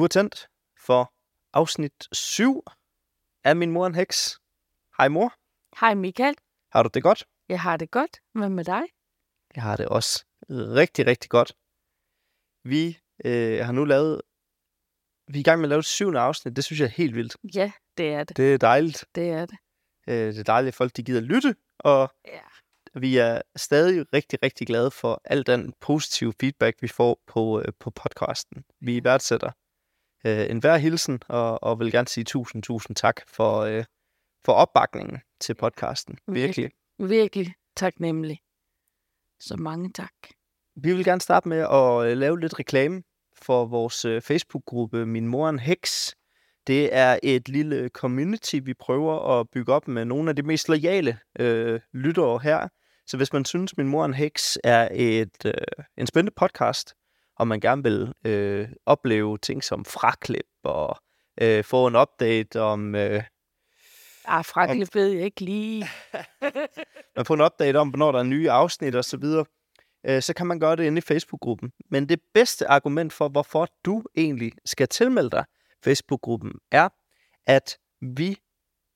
Du er tændt for afsnit 7 af Min Mor en Heks. Hej mor, Hej Michael, har du det godt? jeg har det godt. Hvad med dig? Jeg har det også rigtig, rigtig godt. Vi øh, har nu lavet... Vi er i gang med at lave det syvende afsnit. Det synes jeg er helt vildt. Ja, det er det. Det er dejligt. Det er det. Øh, det er dejligt, at folk de gider lytte. Og Ja. vi er stadig rigtig, rigtig glade for al den positive feedback, vi får på, øh, på podcasten. Vi værdsætter øh, enhver hilsen, og, og vil gerne sige tusind, tusind tak for, øh, for opbakningen til podcasten. Virkelig. Virkelig taknemmelig. Så mange tak. Vi vil gerne starte med at øh, lave lidt reklame for vores øh, Facebook-gruppe Min Mor en Heks. Det er et lille community, vi prøver at bygge op med nogle af de mest loyale øh, lyttere her. Så hvis man synes, Min Mor en Heks er et, øh, en spændende podcast, og man gerne vil øh, opleve ting som fraklip og øh, få en update om... Øh, Ah, fraklip ved jeg ikke lige. man får en update om, hvornår der er nye afsnit og så videre, øh, så kan man gøre det inde i Facebook-gruppen. Men det bedste argument for, hvorfor du egentlig skal tilmelde dig Facebook-gruppen, er, at vi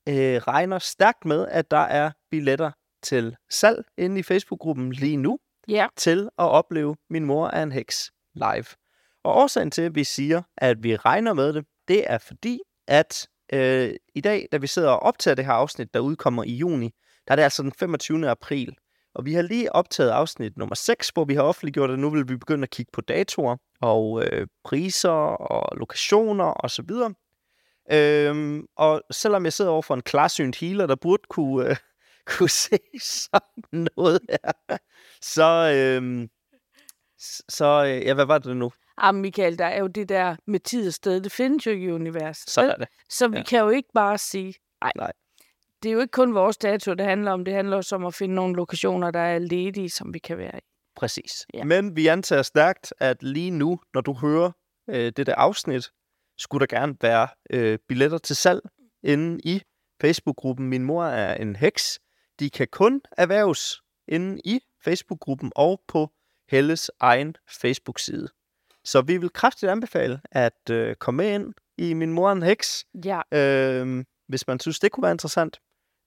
øh, regner stærkt med, at der er billetter til salg inde i Facebook-gruppen lige nu, Ja, til at opleve Min Mor er en Heks live. Og årsagen til, at vi siger, at vi regner med det, det er fordi, at øh, i dag, da vi sidder og optager det her afsnit, der udkommer i juni, der er det altså den 25. april. Og vi har lige optaget afsnit nummer 6, hvor vi har offentliggjort, at nu vil vi begynde at kigge på datoer og øh, priser og lokationer osv. Øhm, og selvom jeg sidder over for en klarsynt healer, der burde kunne, øh, kunne se sådan noget her, så, øh, så øh, ja, hvad var det nu? ah, Michael, der er jo det der med tid og sted. Det findes jo ikke i universet. Vel? er det. Så vi Ja. kan jo ikke bare sige, nej. Nej. Det er jo ikke kun vores dato, det handler om. Det handler også om at finde nogle lokationer, der er ledige, som vi kan være i. Præcis. Ja. Men vi antager stærkt, at lige nu, når du hører øh, det der afsnit, skulle der gerne være øh, billetter til salg inde i Facebook-gruppen Min Mor er en Heks. De kan kun erhverves inde i Facebook-gruppen og på Helles egen Facebook-side. Så vi vil kraftigt anbefale at øh, komme med ind i Min Mor en Heks, Ja, øh, hvis man synes, det kunne være interessant.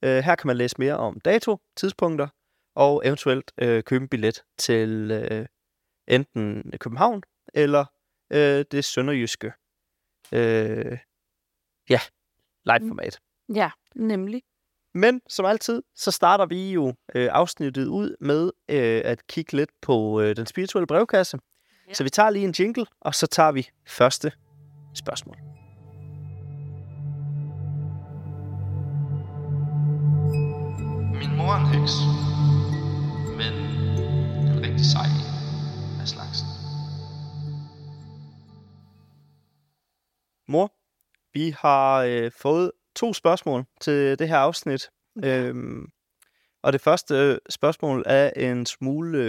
Øh, her kan man læse mere om dato, tidspunkter, og eventuelt øh, købe en billet til øh, enten København eller øh, det sønderjyske. Øh, ja, live-format. ja, nemlig. Men som altid, så starter vi jo øh, afsnittet ud med øh, at kigge lidt på øh, den spirituelle brevkasse. Ja. Så vi tager lige en jingle, og så tager vi første spørgsmål. Min mor er en heks, men en rigtig sej en af slagsen. Mor, vi har øh, fået to spørgsmål til det her afsnit. Øhm, og det første øh, spørgsmål er en smule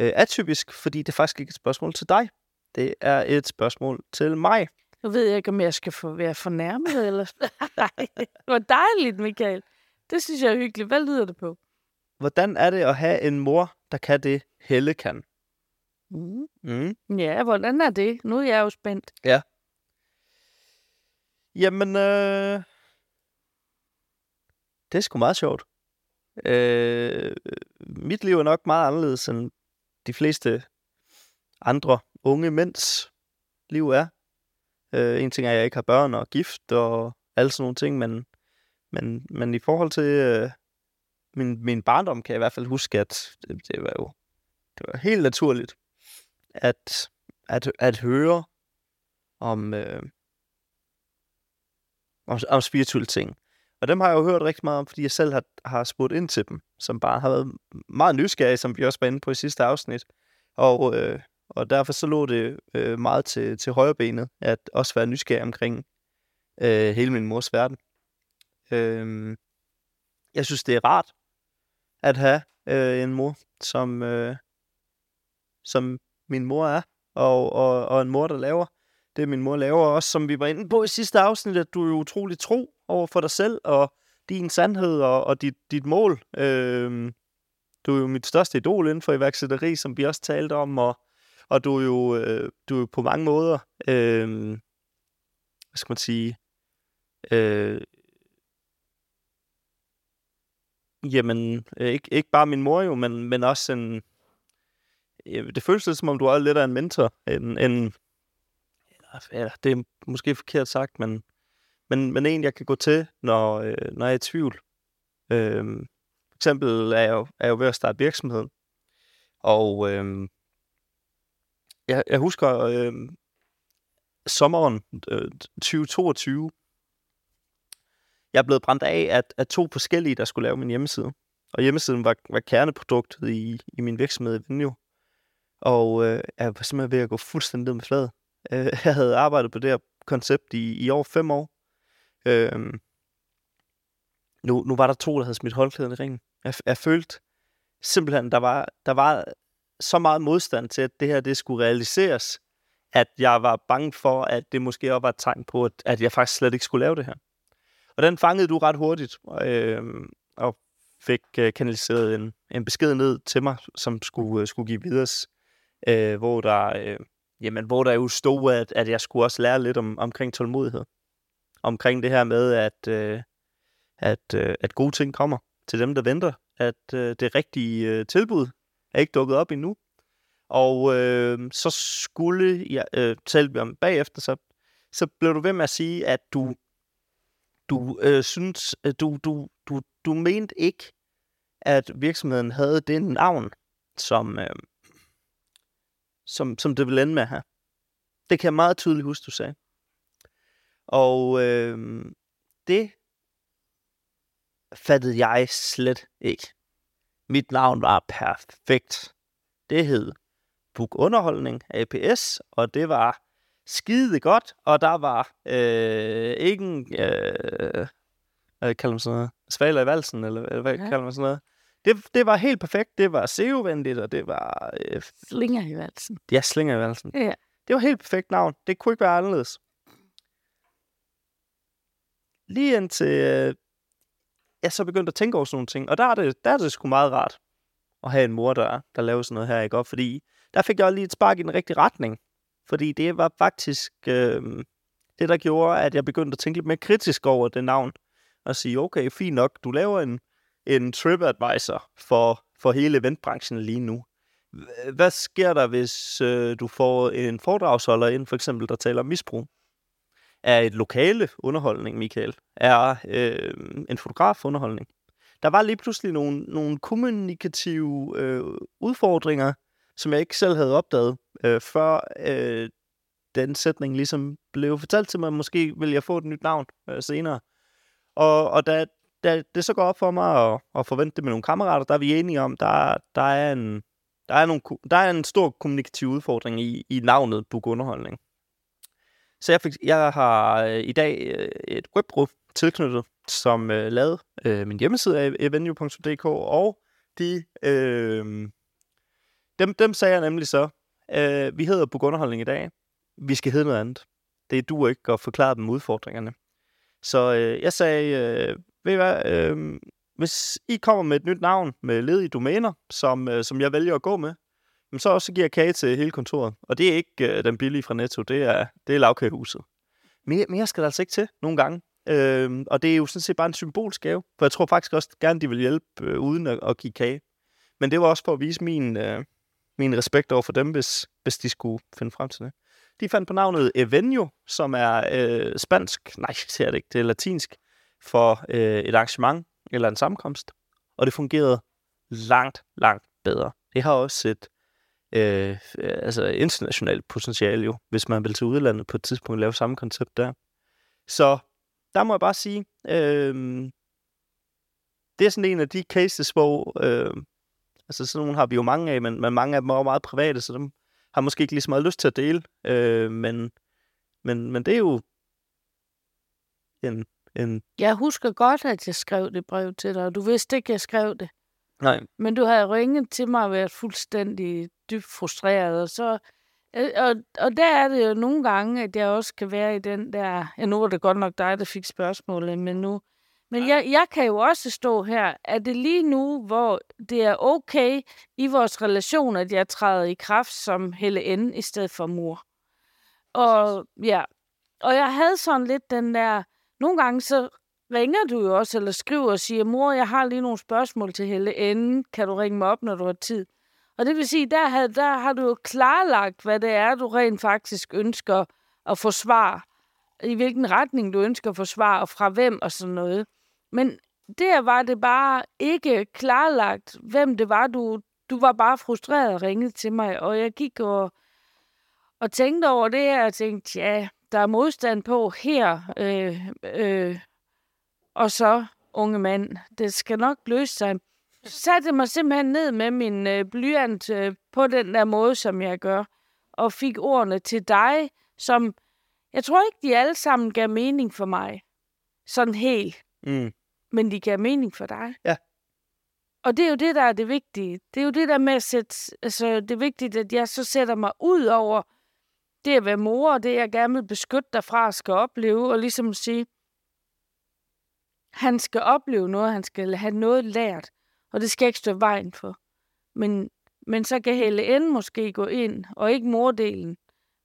øh, atypisk, fordi det er faktisk ikke et spørgsmål til dig. Det er et spørgsmål til mig. Nu ved jeg ikke, om jeg skal få være fornærmet, eller... Nej, var dejligt, Michael. Det synes jeg er hyggeligt. Hvad lyder det på? Hvordan er det at have en mor, der kan det, Helle kan? Mm. Mm. Ja, hvordan er det? Nu er jeg jo spændt. Jamen, øh, det er sgu meget sjovt. Øh, mit liv er nok meget anderledes end de fleste andre unge mænds liv er. Øh, en ting er, at jeg ikke har børn og gift og alle sådan nogle ting, men, men, men i forhold til øh, min, min barndom, kan jeg i hvert fald huske, at det, det var jo det var helt naturligt at, at, at høre om, øh, om, om spirituelle ting. Og dem har jeg jo hørt rigtig meget om, fordi jeg selv har, har spurgt ind til dem, som bare har været meget nysgerrige, som vi også var inde på i sidste afsnit. Og, øh, og derfor så lå det øh, meget til, til højre benet, at også være nysgerrig omkring øh, hele min mors verden. Øh, jeg synes, det er rart at have øh, en mor, som, øh, som min mor er, og, og, og en mor, der laver det, min mor laver også, som vi var inde på i sidste afsnit, at du er utrolig tro over for dig selv, og din sandhed og, og dit, dit mål. Øh, du er jo mit største idol inden for iværksætteri, som vi også talte om, og, Og du er jo, øh, du er jo på mange måder, øh, hvad skal man sige, øh, jamen, øh, ikke, ikke bare min mor jo, men, men også en, det føles lidt som om, du er lidt af en mentor, en, en eller, det er måske forkert sagt, men, men, men en, jeg kan gå til, når, øh, når jeg er i tvivl. Øh, for eksempel er jeg, jo, er jeg jo ved at starte virksomheden, og øh, jeg, jeg husker øh, sommeren øh, 2022, jeg er blevet brændt af af, at to forskellige, der skulle lave min hjemmeside. Og hjemmesiden var, var kerneproduktet i, i min virksomhed i Venue. Og øh, jeg var simpelthen ved at gå fuldstændig ned med fladet. Øh, jeg havde arbejdet på det her koncept i, i over fem år. Øh, nu, nu var der to, der havde smidt holdklæden i ringen. Jeg, jeg følte simpelthen, der var, der var så meget modstand til, at det her det skulle realiseres, at jeg var bange for, at det måske også var et tegn på, at, at jeg faktisk slet ikke skulle lave det her. Og den fangede du ret hurtigt, øh, og fik øh, kanaliseret en, en besked ned til mig, som skulle, øh, skulle give videre, øh, hvor der... Øh, Jamen, hvor der jo stod, at, at jeg skulle også lære lidt om, omkring tålmodighed. Omkring det her med, at, øh, at, øh, at gode ting kommer til dem, der venter. At øh, det rigtige øh, tilbud er ikke dukket op endnu. Og øh, så skulle jeg øh, talte vi om bagefter, så, så blev du ved med at sige, at du, du øh, synes, øh, du, du, du, du mente ikke, at virksomheden havde det navn, som, øh, som, som det vil ende med her. Det kan jeg meget tydeligt huske, du sagde. Og øh, det fattede jeg slet ikke. Mit navn var perfekt. Det hed Book Underholdning APS, og det var skide godt, og der var øh, ingen, øh, hvad kalder man sådan noget, svaler i valsen, eller, eller hvad ja. kalder man sådan noget. Det, det var helt perfekt. Det var SEO-venligt, og det var... Øh, Slinger i valsen. Ja, Slinger i valsen. Ja. Det var helt perfekt navn. Det kunne ikke være anderledes. Lige indtil øh, jeg så begyndte at tænke over sådan nogle ting. Og der er det, der er det sgu meget rart at have en mor, der, der laver sådan noget her, ikke? Og fordi der fik jeg også lige et spark i den rigtige retning. Fordi det var faktisk øh, det, der gjorde, at jeg begyndte at tænke lidt mere kritisk over det navn. Og sige, okay, fint nok, du laver en, en TripAdvisor for, for hele eventbranchen lige nu. Hvad sker der, hvis øh, du får en foredragsholder ind, for eksempel, der taler om misbrug? Er et lokale underholdning, Michael? Er øh, en fotograf underholdning? Der var lige pludselig nogle, nogle kommunikative øh, udfordringer, som jeg ikke selv havde opdaget, øh, før øh, den sætning ligesom blev fortalt til mig. Måske vil jeg få et nyt navn øh, senere. Og, og da, da det så går op for mig at, at forvente det med nogle kammerater, der er vi enige om, der, der, er, en, der, er, nogle, der er en stor kommunikativ udfordring i, i navnet Book Underholdning. Så jeg, fik, jeg har øh, i dag øh, et webbrug tilknyttet, som øh, lavede øh, min hjemmeside af evenue.dk, og de, øh, dem, dem sagde jeg nemlig så, øh, vi hedder Book Underholdning i dag, vi skal hedde noget andet. Det er du ikke at forklare dem udfordringerne. Så øh, jeg sagde, øh, ved I hvad, øh, hvis I kommer med et nyt navn med ledige domæner, som, øh, som jeg vælger at gå med, så også giver jeg kage til hele kontoret. Og det er ikke øh, den billige fra Netto, det er, det er lavkagehuset. Mere, mere skal der altså ikke til nogle gange. Øh, og det er jo sådan set bare en symbolsk gave, for jeg tror faktisk også gerne, de vil hjælpe øh, uden at, at give kage. Men det var også for at vise min, øh, min respekt over for dem, hvis, hvis de skulle finde frem til det. De fandt på navnet Evenio, som er øh, spansk, nej, ser det ikke, det er latinsk, for øh, et arrangement eller en sammenkomst. Og det fungerede langt, langt bedre. Det har også et øh, øh altså internationalt potentiale jo, hvis man vil til udlandet på et tidspunkt lave samme koncept der. Så der må jeg bare sige, øh, det er sådan en af de cases, hvor, øh, altså sådan nogle har vi jo mange af, men, men mange af dem er meget private, så dem har måske ikke lige så meget lyst til at dele, øh, men, men, men det er jo en, en... Jeg husker godt, at jeg skrev det brev til dig, og du vidste ikke, at jeg skrev det. Nej. Men du havde ringet til mig og været fuldstændig dybt frustreret, og så... øh, Og, og der er det jo nogle gange, at jeg også kan være i den der... Ja, nu var det godt nok dig, der fik spørgsmålet, men nu... Men jeg, jeg kan jo også stå her. Er det lige nu, hvor det er okay i vores relation, at jeg træder i kraft som Helle N. i stedet for mor? Og ja, og jeg havde sådan lidt den der... Nogle gange så ringer du jo også, eller skriver og siger, mor, jeg har lige nogle spørgsmål til Helle N. Kan du ringe mig op, når du har tid? Og det vil sige, der, havde, der har du jo klarlagt, hvad det er, du rent faktisk ønsker at få svar. I hvilken retning du ønsker at få svar, og fra hvem og sådan noget. Men der var det bare ikke klarlagt, hvem det var. Du, du var bare frustreret og ringede til mig, og jeg gik og, og tænkte over det her, og tænkte, ja, der er modstand på her, øh, øh, og så, unge mand, det skal nok løse sig. Så satte mig simpelthen ned med min øh, blyant øh, på den der måde, som jeg gør, og fik ordene til dig, som jeg tror ikke, de alle sammen gav mening for mig. Sådan helt. Mm. Men de gav mening for dig. Ja. Og det er jo det, der er det vigtige. Det er jo det der med at sætte... Altså, det er vigtigt, at jeg så sætter mig ud over det at være mor, og det jeg gerne vil beskytte dig fra skal opleve, og ligesom sige, han skal opleve noget, han skal have noget lært, og det skal ikke stå vejen for. Men, men så kan Helle N måske gå ind, og ikke mordelen,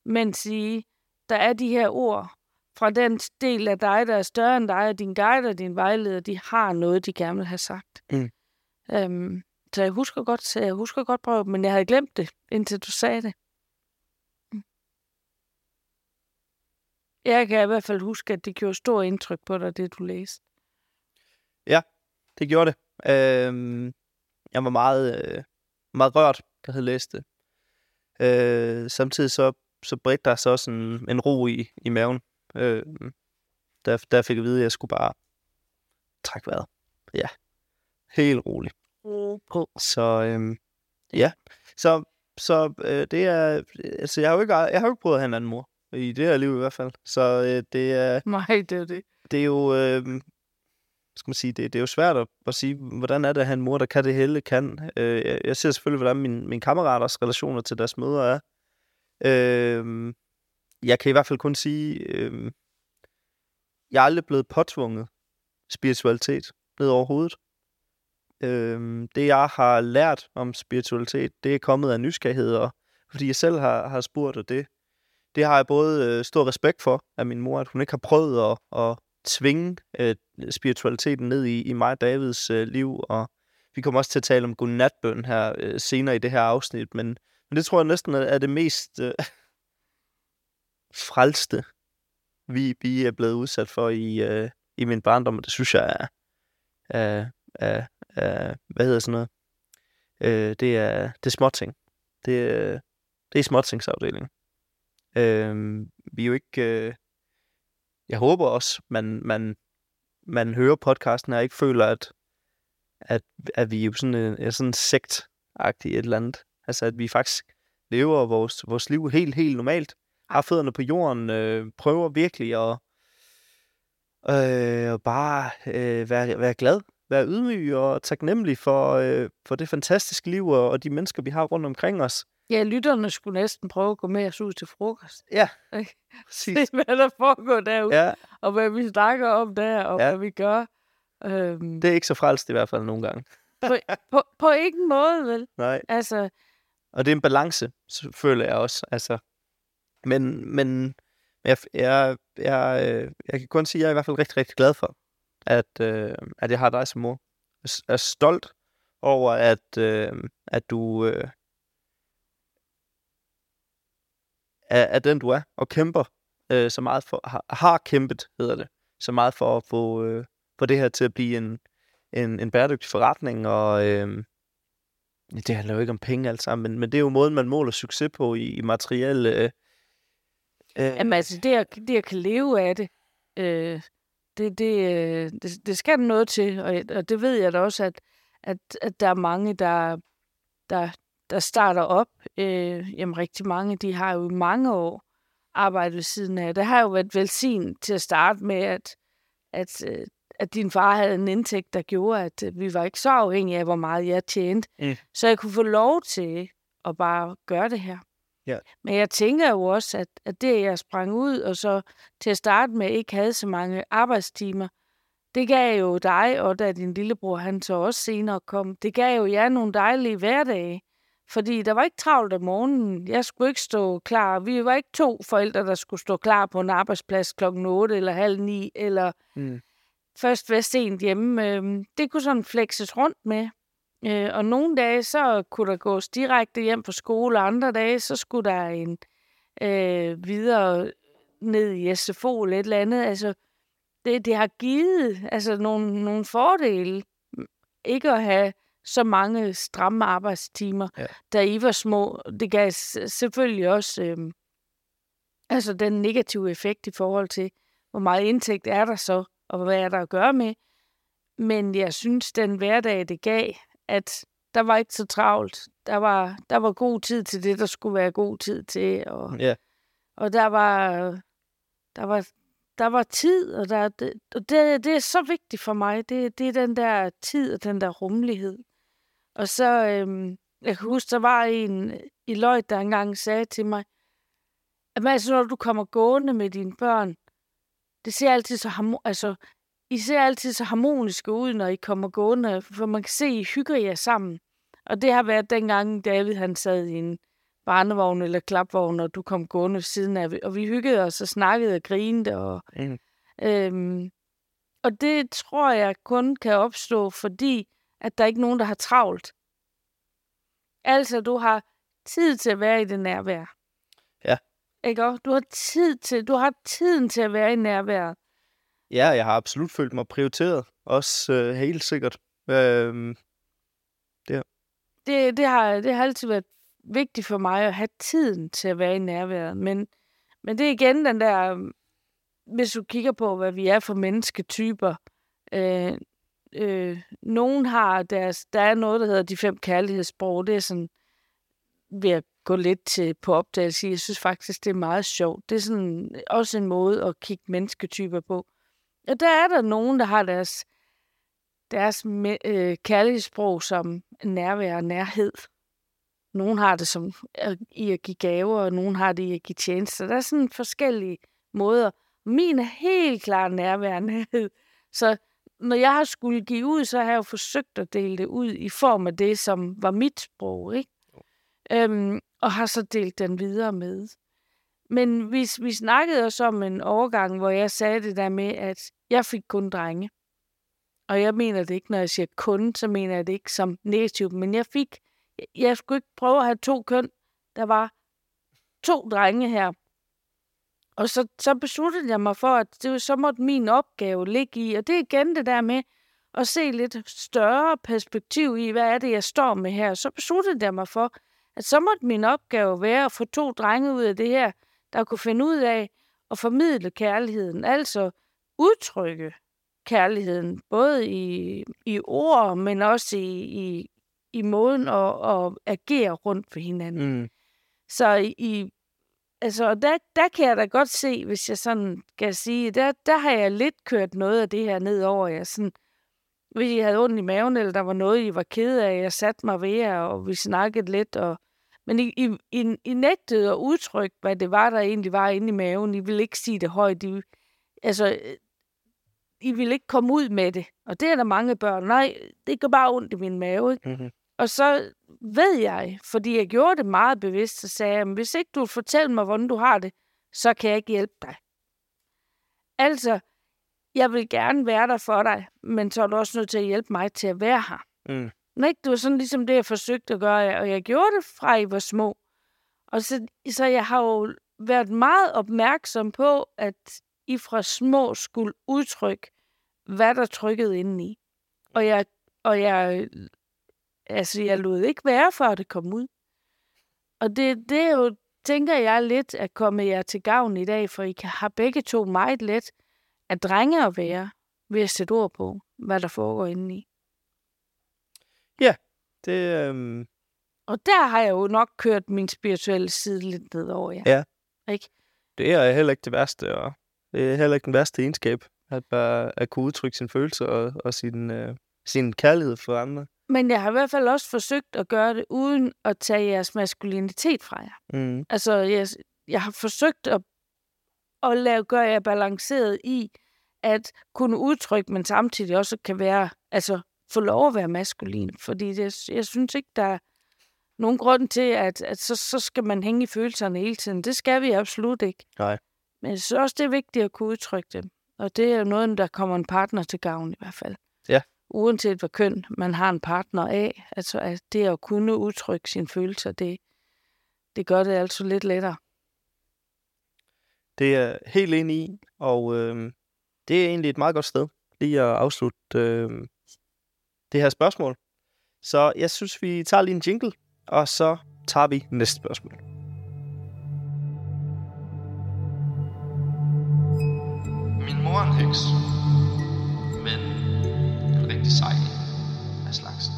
men sige, der er de her ord fra den del af dig, der er større end dig, og din guide og din vejleder, de har noget, de gerne vil have sagt. Mm. Øhm, så jeg husker godt, så jeg husker godt prøve, men jeg havde glemt det, indtil du sagde det. Jeg kan i hvert fald huske, at det gjorde stor indtryk på dig, det du læste. Det gjorde det. Øhm, jeg var meget, øh, meget rørt, da jeg havde læst det. Øh, samtidig så, så bredte der så også en, en ro i, i maven. Øh, der, der fik jeg at vide, at jeg skulle bare trække vejret. Ja, helt roligt. På. Så øhm, ja, så, så øh, det er, altså jeg har jo ikke, jeg har jo ikke prøvet at have en anden mor. I det her liv i hvert fald. Så øh, det er, Nej, det er det. det er jo, øh, skal man sige, det, det er jo svært at, at sige, hvordan er det at have en mor, der kan det hele kan. Øh, jeg, jeg ser selvfølgelig, hvordan min, mine kammeraters relationer til deres mødre er. Øh, jeg kan i hvert fald kun sige, øh, jeg er aldrig blevet påtvunget spiritualitet ned over hovedet. Øh, det, jeg har lært om spiritualitet, det er kommet af nysgerrighed, og fordi jeg selv har, har spurgt, og det, det har jeg både øh, stor respekt for af min mor, at hun ikke har prøvet at, at tvinge øh, spiritualiteten ned i, i mig og Davids øh, liv, og vi kommer også til at tale om godnatbøn her øh, senere i det her afsnit, men, men det tror jeg næsten er, er det mest øh, frelste, vi, vi er blevet udsat for i, øh, i min barndom, og det synes jeg er, er, er, er hvad hedder sådan noget, øh, det er, det er småting. Det, øh, det er småtingsafdelingen. Øh, vi er jo ikke... Øh, jeg håber også, man, man, man hører podcasten og ikke føler, at, at, at vi er jo sådan en, er sådan sekt et eller andet. Altså, at vi faktisk lever vores, vores liv helt, helt normalt. Har fødderne på jorden, øh, prøver virkelig at øh, bare øh, være, være glad, være ydmyg og taknemmelig for, øh, for det fantastiske liv og, og de mennesker, vi har rundt omkring os. Ja, lytterne skulle næsten prøve at gå med os ud til frokost. Ja, Ikke? præcis. Se, hvad der foregår derude, ja. Og hvad vi snakker om der, og ja. Hvad vi gør. Øhm, det er ikke så frelst i hvert fald nogle gange. på, på, på ingen måde, vel? Nej. Altså, Og det er en balance, føler jeg også. Altså, men, men jeg, jeg, jeg, øh, jeg kan kun sige, at jeg er i hvert fald rigtig, rigtig glad for, at, øh, at jeg har dig som mor. Jeg er stolt over, at, øh, at du øh, er, af den, du er, og kæmper øh, så meget for, har, har kæmpet, hedder det, så meget for at få, øh, få det her til at blive en, en, en bæredygtig forretning, og øh, Det handler jo ikke om penge alt sammen, men, men det er jo måden, man måler succes på i, i materielle... Øh, øh, jamen, altså det, at, det at kan leve af det, øh, det, det, øh, det, det skal der noget til, og, og det ved jeg da også, at, at, at der er mange, der, der, der starter op. Øh, jamen rigtig mange, de har jo i mange år arbejdet ved siden af. Det har jo været velsignet til at starte med, at, at, øh, at din far havde en indtægt, der gjorde, at øh, vi var ikke så afhængige af, hvor meget jeg tjente. Mm. Så jeg kunne få lov til at bare gøre det her. Ja. Men jeg tænker jo også, at, at det, jeg sprang ud, og så til at starte med ikke havde så mange arbejdstimer, det gav jo dig, og da din lillebror han så også senere kom, det gav jo jer nogle dejlige hverdage. Fordi der var ikke travlt om morgenen. Jeg skulle ikke stå klar. Vi var ikke to forældre, der skulle stå klar på en arbejdsplads klokken 8 eller halv 9, eller Mm. først være sent hjemme. Øhm, Det kunne sådan flexes rundt med. Øh, Og nogle dage, så kunne der gås direkte hjem på skole, og andre dage, så skulle der en øh, videre ned i SFO eller et eller andet. Altså, det, det har givet altså, nogle, nogle fordele ikke at have så mange stramme arbejdstimer, Ja. da I var små. Det gav selvfølgelig også øh, altså den negative effekt i forhold til, hvor meget indtægt er der så, og hvad er der at gøre med. Men jeg synes, den hverdag, det gav, at der var ikke så travlt. Der var, der var god tid til det, der skulle være god tid til. Og, Ja. og der var, der var, der var tid, og, der, det, og det, det er så vigtigt for mig. Det, det er den der tid og den der rummelighed. Og så, øhm, jeg kan huske, der var en i Løg, der engang sagde til mig, at altså, når du kommer gående med dine børn, det ser altid så harmo- altså, I ser altid så harmoniske ud, når I kommer gående, for man kan se, at I hygger jer sammen. Og det har været dengang, David han sad i en barnevogn eller klapvogn, og du kom gående ved siden af, og vi hyggede os og snakkede og grinede. Og, Mm. øhm, og det tror jeg kun kan opstå, fordi at der ikke er nogen, der har travlt. Altså, du har tid til at være i det nærvær. Ja. Ikke også? Du har tid til, du har tiden til at være i nærværet. Ja, jeg har absolut følt mig prioriteret. Også øh, helt sikkert. Øhm, Det, det, har, det har altid været vigtigt for mig at have tiden til at være i nærværet. Men, men det er igen den der, øhm, hvis du kigger på, hvad vi er for mennesketyper. Øh, øh, nogen har deres, der er noget, der hedder de fem kærlighedssprog. Det er sådan, ved at gå lidt til på opdagelse. Jeg synes faktisk, det er meget sjovt. Det er sådan også en måde at kigge mennesketyper på. Og der er der nogen, der har deres, deres me- øh, kærlighedssprog som nærvær og nærhed. Nogen har det som at- i at give gaver, og nogen har det i at give tjenester. Der er sådan forskellige måder. Min er helt klart nærvær og nærhed. Så når jeg har skulle give ud, så har jeg jo forsøgt at dele det ud i form af det, som var mit sprog, ikke? Øhm, og har så delt den videre med. Men vi, vi snakkede også om en overgang, hvor jeg sagde det der med, at jeg fik kun drenge. Og jeg mener det ikke, når jeg siger kun, så mener jeg det ikke som negativt. Men jeg fik, jeg, jeg skulle ikke prøve at have to køn. Der var to drenge her. Og så, så besluttede jeg mig for, at det, så måtte min opgave ligge i. Og det er igen det der med at se lidt større perspektiv i, hvad er det, jeg står med her. Så besluttede jeg mig for, at så måtte min opgave være at få to drenge ud af det her, der kunne finde ud af at formidle kærligheden. Altså udtrykke kærligheden, både i, i ord, men også i, i, i måden at, at agere rundt for hinanden. mm, Så i- i, altså, og der, der kan jeg da godt se, hvis jeg sådan kan sige, der, der har jeg lidt kørt noget af det her ned over jer. Sådan, hvis I havde ondt i maven, eller der var noget, I var ked af, jeg satte mig ved jer, og vi snakkede lidt. Og, men I, I, I, I nægtede at udtrykke, hvad det var, der egentlig var inde i maven. I ville ikke sige det højt. I, altså, I ville ikke komme ud med det. Og det er der mange børn. Nej, det gør bare ondt i min mave. Ikke? mm, og så ved jeg, fordi jeg gjorde det meget bevidst, så sagde jeg, hvis ikke du vil fortælle mig, hvordan du har det, så kan jeg ikke hjælpe dig. Altså, jeg vil gerne være der for dig, men så er du også nødt til at hjælpe mig til at være her. mm, Men ikke, det var sådan ligesom det, jeg forsøgte at gøre, og jeg gjorde det fra I var små. Og så, så jeg har jo været meget opmærksom på, at I fra små skulle udtrykke, hvad der trykkede indeni. Og jeg, og jeg, altså, jeg lod ikke være, før det kom ud. Og det, det er jo, tænker jeg lidt, at komme jer til gavn i dag, for I kan have begge to meget let at drenge at være, ved at sætte ord på, hvad der foregår indeni. det, øhm, Og der har jeg jo nok kørt min spirituelle side lidt ned over jer. Ja. Ikke? det er heller ikke det værste, og det er heller ikke den værste egenskab, at, bare, at kunne udtrykke sine følelser og, og sin, øh, sin kærlighed for andre. Men jeg har i hvert fald også forsøgt at gøre det, uden at tage jeres maskulinitet fra jer. Mm, Altså, jeg, jeg har forsøgt at, at lave, gøre jer balanceret i, at kunne udtrykke, men samtidig også kan være, altså få lov at være maskulin. Fordi det, jeg synes ikke, der er nogen grund til, at, at så, så skal man hænge i følelserne hele tiden. Det skal vi absolut ikke. Nej. Men jeg synes også, det er vigtigt at kunne udtrykke dem. Og det er jo noget, der kommer en partner til gavn i hvert fald. Uanset hvad køn man har en partner af, altså at det at kunne udtrykke sine følelser, det, det gør det altså lidt lettere. Det er helt enig i, og øh, det er egentlig et meget godt sted lige at afslutte øh, det her spørgsmål. Så jeg synes, vi tager lige en jingle, og så tager vi næste spørgsmål. Min mor er en heks, en rigtig sej en af slagsen.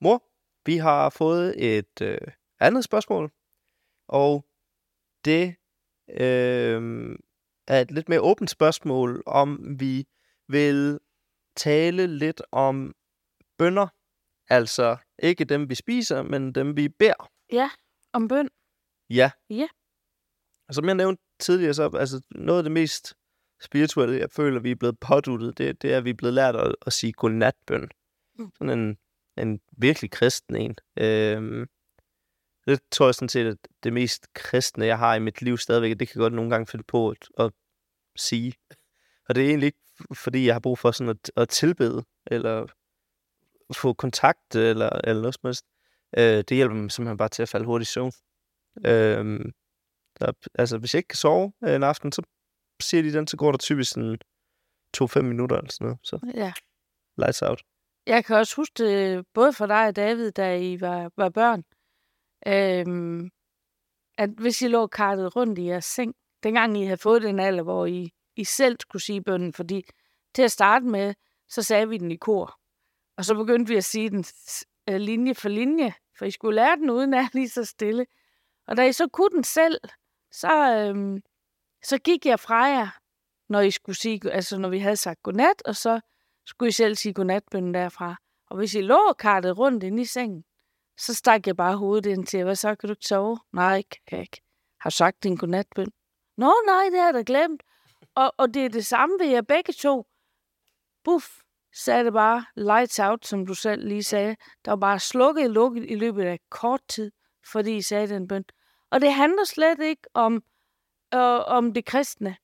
Mor, vi har fået et øh, andet spørgsmål, og det øh, er et lidt mere åbent spørgsmål, om vi vil tale lidt om bønder. Altså ikke dem, vi spiser, men dem, vi beder. Ja, om bøn. Ja. Ja. Og som jeg nævnte tidligere, så altså, noget af det mest spirituelle, jeg føler, vi er blevet påduttet, det, det er, at vi er blevet lært at, at sige godnatbøn. Mm. Sådan en, en virkelig kristen en. Øhm, det tror jeg sådan set, at det mest kristne, jeg har i mit liv stadigvæk, det kan godt nogle gange finde på at, at sige. Og det er egentlig ikke, fordi jeg har brug for sådan at, at tilbede, eller få kontakt, eller, eller noget som helst. Øh, det hjælper mig simpelthen bare til at falde hurtigt i søvn. Øhm, der, altså, hvis jeg ikke kan sove øh, en aften, så siger de den, så går der typisk sådan 2-5 minutter eller sådan noget. Så Ja. lights out. Jeg kan også huske det, både for dig og David, da I var, var børn, øhm, at hvis I lå kartet rundt i jeres seng, dengang I havde fået den alder, hvor I, I selv skulle sige bønnen, fordi til at starte med, så sagde vi den i kor. Og så begyndte vi at sige den øh, linje for linje, for I skulle lære den uden at lige så stille. Og da I så kunne den selv, så, øhm, så gik jeg fra jer, når I skulle sige, altså når vi havde sagt godnat, og så skulle I selv sige godnatbønnen derfra. Og hvis I lå og kartede rundt inde i sengen, så stak jeg bare hovedet ind til, hvad så, kan du ikke sove? Nej, kan jeg ikke. Har du sagt din godnatbøn? Nå, nej, det har jeg da glemt. Og, og det er det samme ved jer begge to. Buff, sagde det bare lights out, som du selv lige sagde. Der var bare slukket og lukket i løbet af kort tid, fordi I sagde den bøn. Og det handler slet ikke om, øh, om det kristne.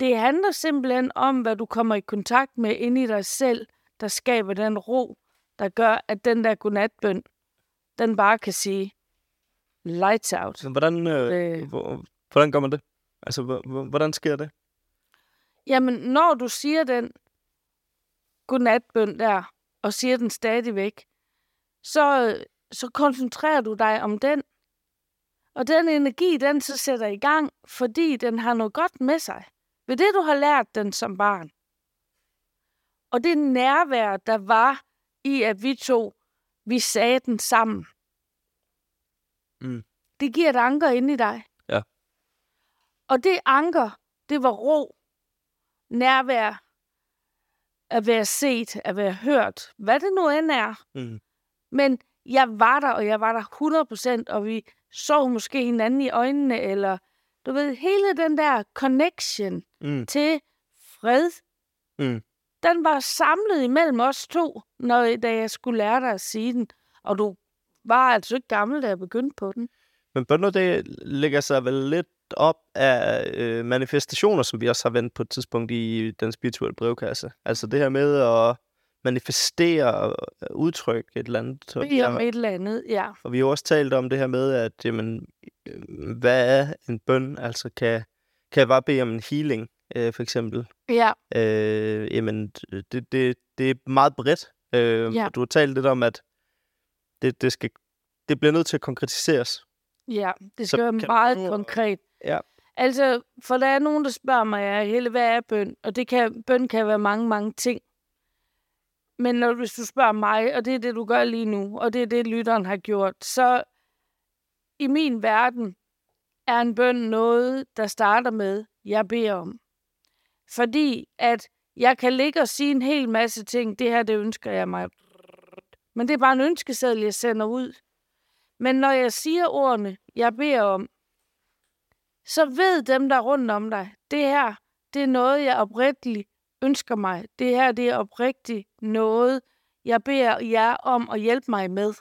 Det handler simpelthen om, hvad du kommer i kontakt med inde i dig selv, der skaber den ro, der gør, at den der godnatbøn, den bare kan sige lights out. Så hvordan, øh, Øh. hvor, hvordan gør man det? Altså, hvor- hvor- hvordan sker det? Jamen, når du siger den godnatbøn der, og siger den stadigvæk, så, så koncentrerer du dig om den. Og den energi, den så sætter i gang, fordi den har noget godt med sig. Ved det, du har lært den som barn. Og det nærvær, der var i, at vi to, vi sagde den sammen. Mm. Det giver et anker ind i dig. Ja. Og det anker, det var ro, nærvær, at være set, at være hørt, hvad det nu end er. Mm. Men jeg var der, og jeg var der 100%, og vi så måske hinanden i øjnene, eller du ved, hele den der connection Mm. til fred, Mm. den var samlet imellem os to, når, da jeg skulle lære dig at sige den. Og du var altså ikke gammel, da jeg begyndte på den. Men bønder, det lægger sig vel lidt op af øh, manifestationer, som vi også har vendt på et tidspunkt i den spirituelle brevkasse. Altså det her med at manifestere og udtrykke et eller andet. Så om et eller andet, ja. Og vi har jo også talt om det her med, at jamen, øh, hvad er en bøn? Altså kan, kan jeg bare bede om en healing, øh, for eksempel? Ja, Øh, jamen, det, det, det er meget bredt. Øh, Ja. Du har talt lidt om, at det, det, skal, det bliver nødt til at konkretiseres. ja. Det Så skal være kan meget du- konkret. Ja. Altså, for der er nogen, der spørger mig, ja, hele, hvad er bøn? Og det kan, bøn kan være mange, mange ting. Men når, hvis du spørger mig, og det er det, du gør lige nu, og det er det, lytteren har gjort, så i min verden er en bøn noget, der starter med, jeg beder om. Fordi at jeg kan ligge og sige en hel masse ting, det her, det ønsker jeg mig. Men det er bare en ønskeseddel, jeg sender ud. Men når jeg siger ordene, jeg beder om, så ved dem, der er rundt om dig, det her, det er noget, jeg oprigtigt ønsker mig. Det her, det er oprigtigt noget, jeg beder jer om at hjælpe mig med.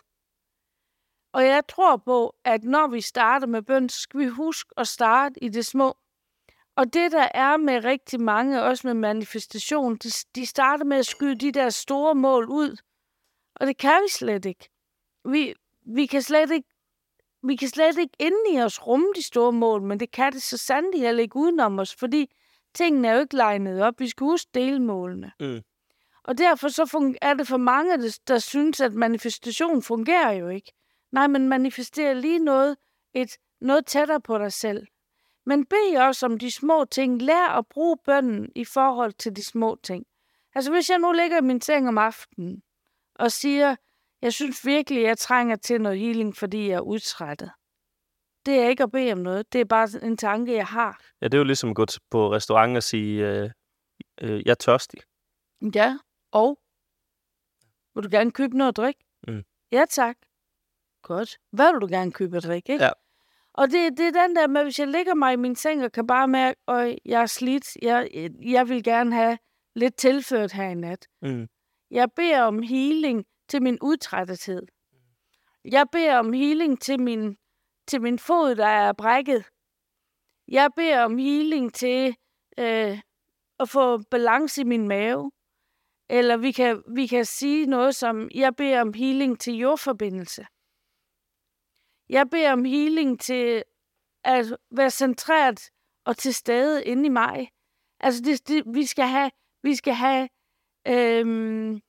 Og jeg tror på, at når vi starter med bøn, skal vi huske at starte i det små. Og det, der er med rigtig mange, også med manifestation, de, de starter med at skyde de der store mål ud. Og det kan vi slet ikke. Vi, vi kan slet ikke vi kan slet ikke inde i os rumme de store mål, men det kan det så sandelig heller ikke udenom os, fordi tingene er jo ikke legnet op. Vi skal huske delmålene. Mm. Og derfor så er det for mange, der, synes, at manifestation fungerer jo ikke. Nej, men manifesterer lige noget, et, noget tættere på dig selv. Men bed også om de små ting. Lær at bruge bønnen i forhold til de små ting. Altså hvis jeg nu ligger i min seng om aftenen og siger, jeg synes virkelig, jeg trænger til noget healing, fordi jeg er udtrættet. Det er ikke at bede om noget. Det er bare en tanke, jeg har. Ja, det er jo ligesom at gå på restaurant og sige, øh, øh, jeg er tørstig. Ja, og? Vil du gerne købe noget at drikke? Mm. Ja, tak. Godt. Hvad vil du gerne købe at drikke, ikke? Ja. Og det, det er den der med, hvis jeg ligger mig i min seng og kan bare mærke, at jeg er slidt, jeg, jeg vil gerne have lidt tilført her i nat. Mm. Jeg beder om healing til min udtrættethed. Jeg beder om healing til min, til min fod, der er brækket. Jeg beder om healing til øh, at få balance i min mave. Eller vi kan, vi kan sige noget som, jeg beder om healing til jordforbindelse. Jeg beder om healing til at være centreret og til stede inde i mig. Altså, det, det, vi skal have, vi skal have øhm,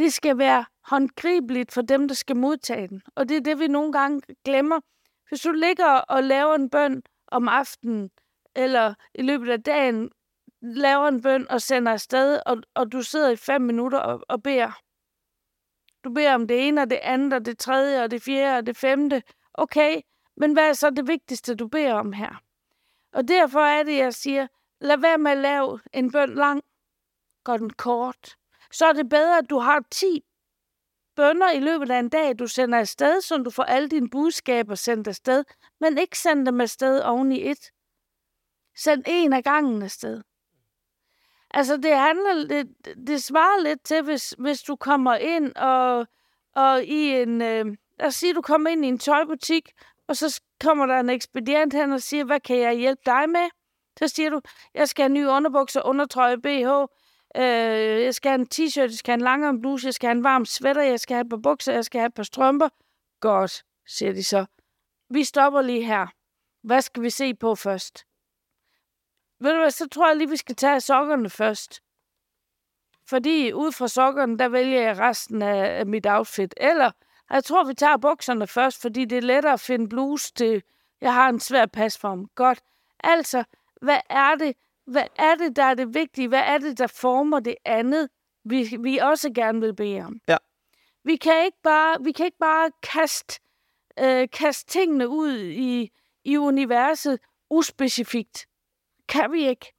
det skal være håndgribeligt for dem, der skal modtage den. Og det er det, vi nogle gange glemmer. Hvis du ligger og laver en bøn om aftenen, eller i løbet af dagen, laver en bøn og sender afsted, og, og du sidder i fem minutter og, og beder. Du beder om det ene og det andet, og det tredje og det fjerde og det femte. Okay, men hvad er så det vigtigste, du beder om her? Og derfor er det, jeg siger, lad være med at lave en bøn lang, gør den kort. Så er det bedre, at du har 10 bønder i løbet af en dag, du sender afsted, så du får alle dine budskaber sendt afsted, men ikke send dem afsted oven i et. Send en af gangen afsted. Altså, det handler, det, det svarer lidt til, hvis, hvis du kommer ind og, og i en, øh, lad os sige, du kommer ind i en tøjbutik, og så kommer der en ekspedient hen og siger, hvad kan jeg hjælpe dig med? Så siger du, jeg skal have nye underbukser, undertrøje, BH, øh, jeg skal have en t-shirt, jeg skal have en langere bluse, jeg skal have en varm sweater, jeg skal have et par bukser, jeg skal have et par strømper. Godt, siger de så. Vi stopper lige her. Hvad skal vi se på først? Ved du hvad, så tror jeg lige, vi skal tage sokkerne først. Fordi ud fra sokkerne, der vælger jeg resten af, mit outfit. Eller, jeg tror, vi tager bukserne først, fordi det er lettere at finde bluse til, jeg har en svær pasform. Godt. Altså, hvad er det, hvad er det, der er det vigtige? Hvad er det, der former det andet, vi, vi også gerne vil bede om? Ja. Vi kan ikke bare, vi kan ikke bare kaste, øh, kaste tingene ud i, i universet uspecifikt kan vi ikke.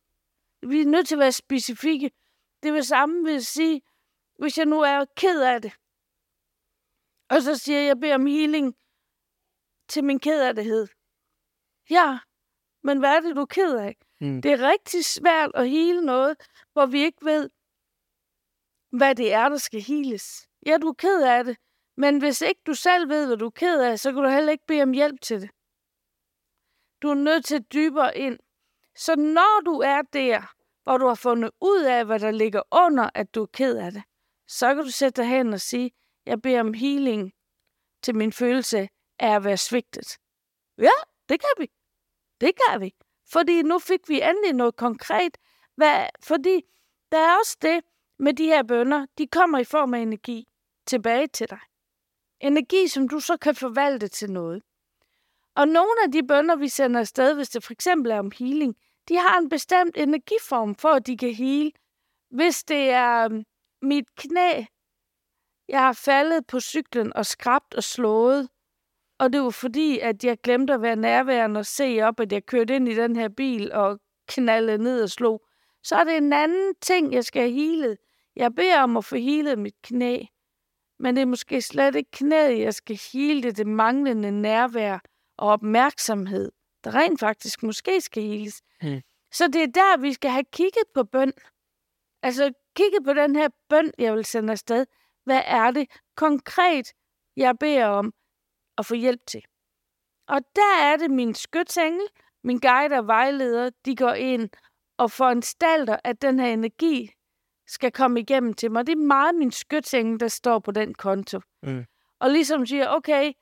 Vi er nødt til at være specifikke. Det vil samme vil sige, hvis jeg nu er ked af det, og så siger jeg, at jeg beder om healing til min kedattighed. Ja, men hvad er det, du er ked af? Mm. Det er rigtig svært at hele noget, hvor vi ikke ved, hvad det er, der skal heles. Ja, du er ked af det, men hvis ikke du selv ved, hvad du er ked af, så kan du heller ikke bede om hjælp til det. Du er nødt til dybere ind. Så når du er der, hvor du har fundet ud af, hvad der ligger under, at du er ked af det, så kan du sætte dig hen og sige, jeg beder om healing til min følelse af at være svigtet. Ja, det kan vi. Det kan vi. Fordi nu fik vi endelig noget konkret. Hvad, fordi der er også det med de her bønder, de kommer i form af energi tilbage til dig. Energi, som du så kan forvalte til noget. Og nogle af de bønder, vi sender afsted, hvis det for eksempel er om healing, de har en bestemt energiform for, at de kan hele. Hvis det er um, mit knæ, jeg har faldet på cyklen og skrabt og slået, og det var fordi, at jeg glemte at være nærværende og se op, at jeg kørte ind i den her bil og knaldede ned og slog, så er det en anden ting, jeg skal have healet. Jeg beder om at få healet mit knæ. men det er måske slet ikke knæet, jeg skal hele det, det manglende nærvær og opmærksomhed, der rent faktisk måske skal heles. Mm. Så det er der, vi skal have kigget på bøn. Altså kigget på den her bøn, jeg vil sende afsted. Hvad er det konkret, jeg beder om at få hjælp til? Og der er det min skytsengel, min guide og vejleder, de går ind og foranstalter, at den her energi skal komme igennem til mig. Det er meget min skytsengel, der står på den konto. Mm. Og ligesom siger, okay,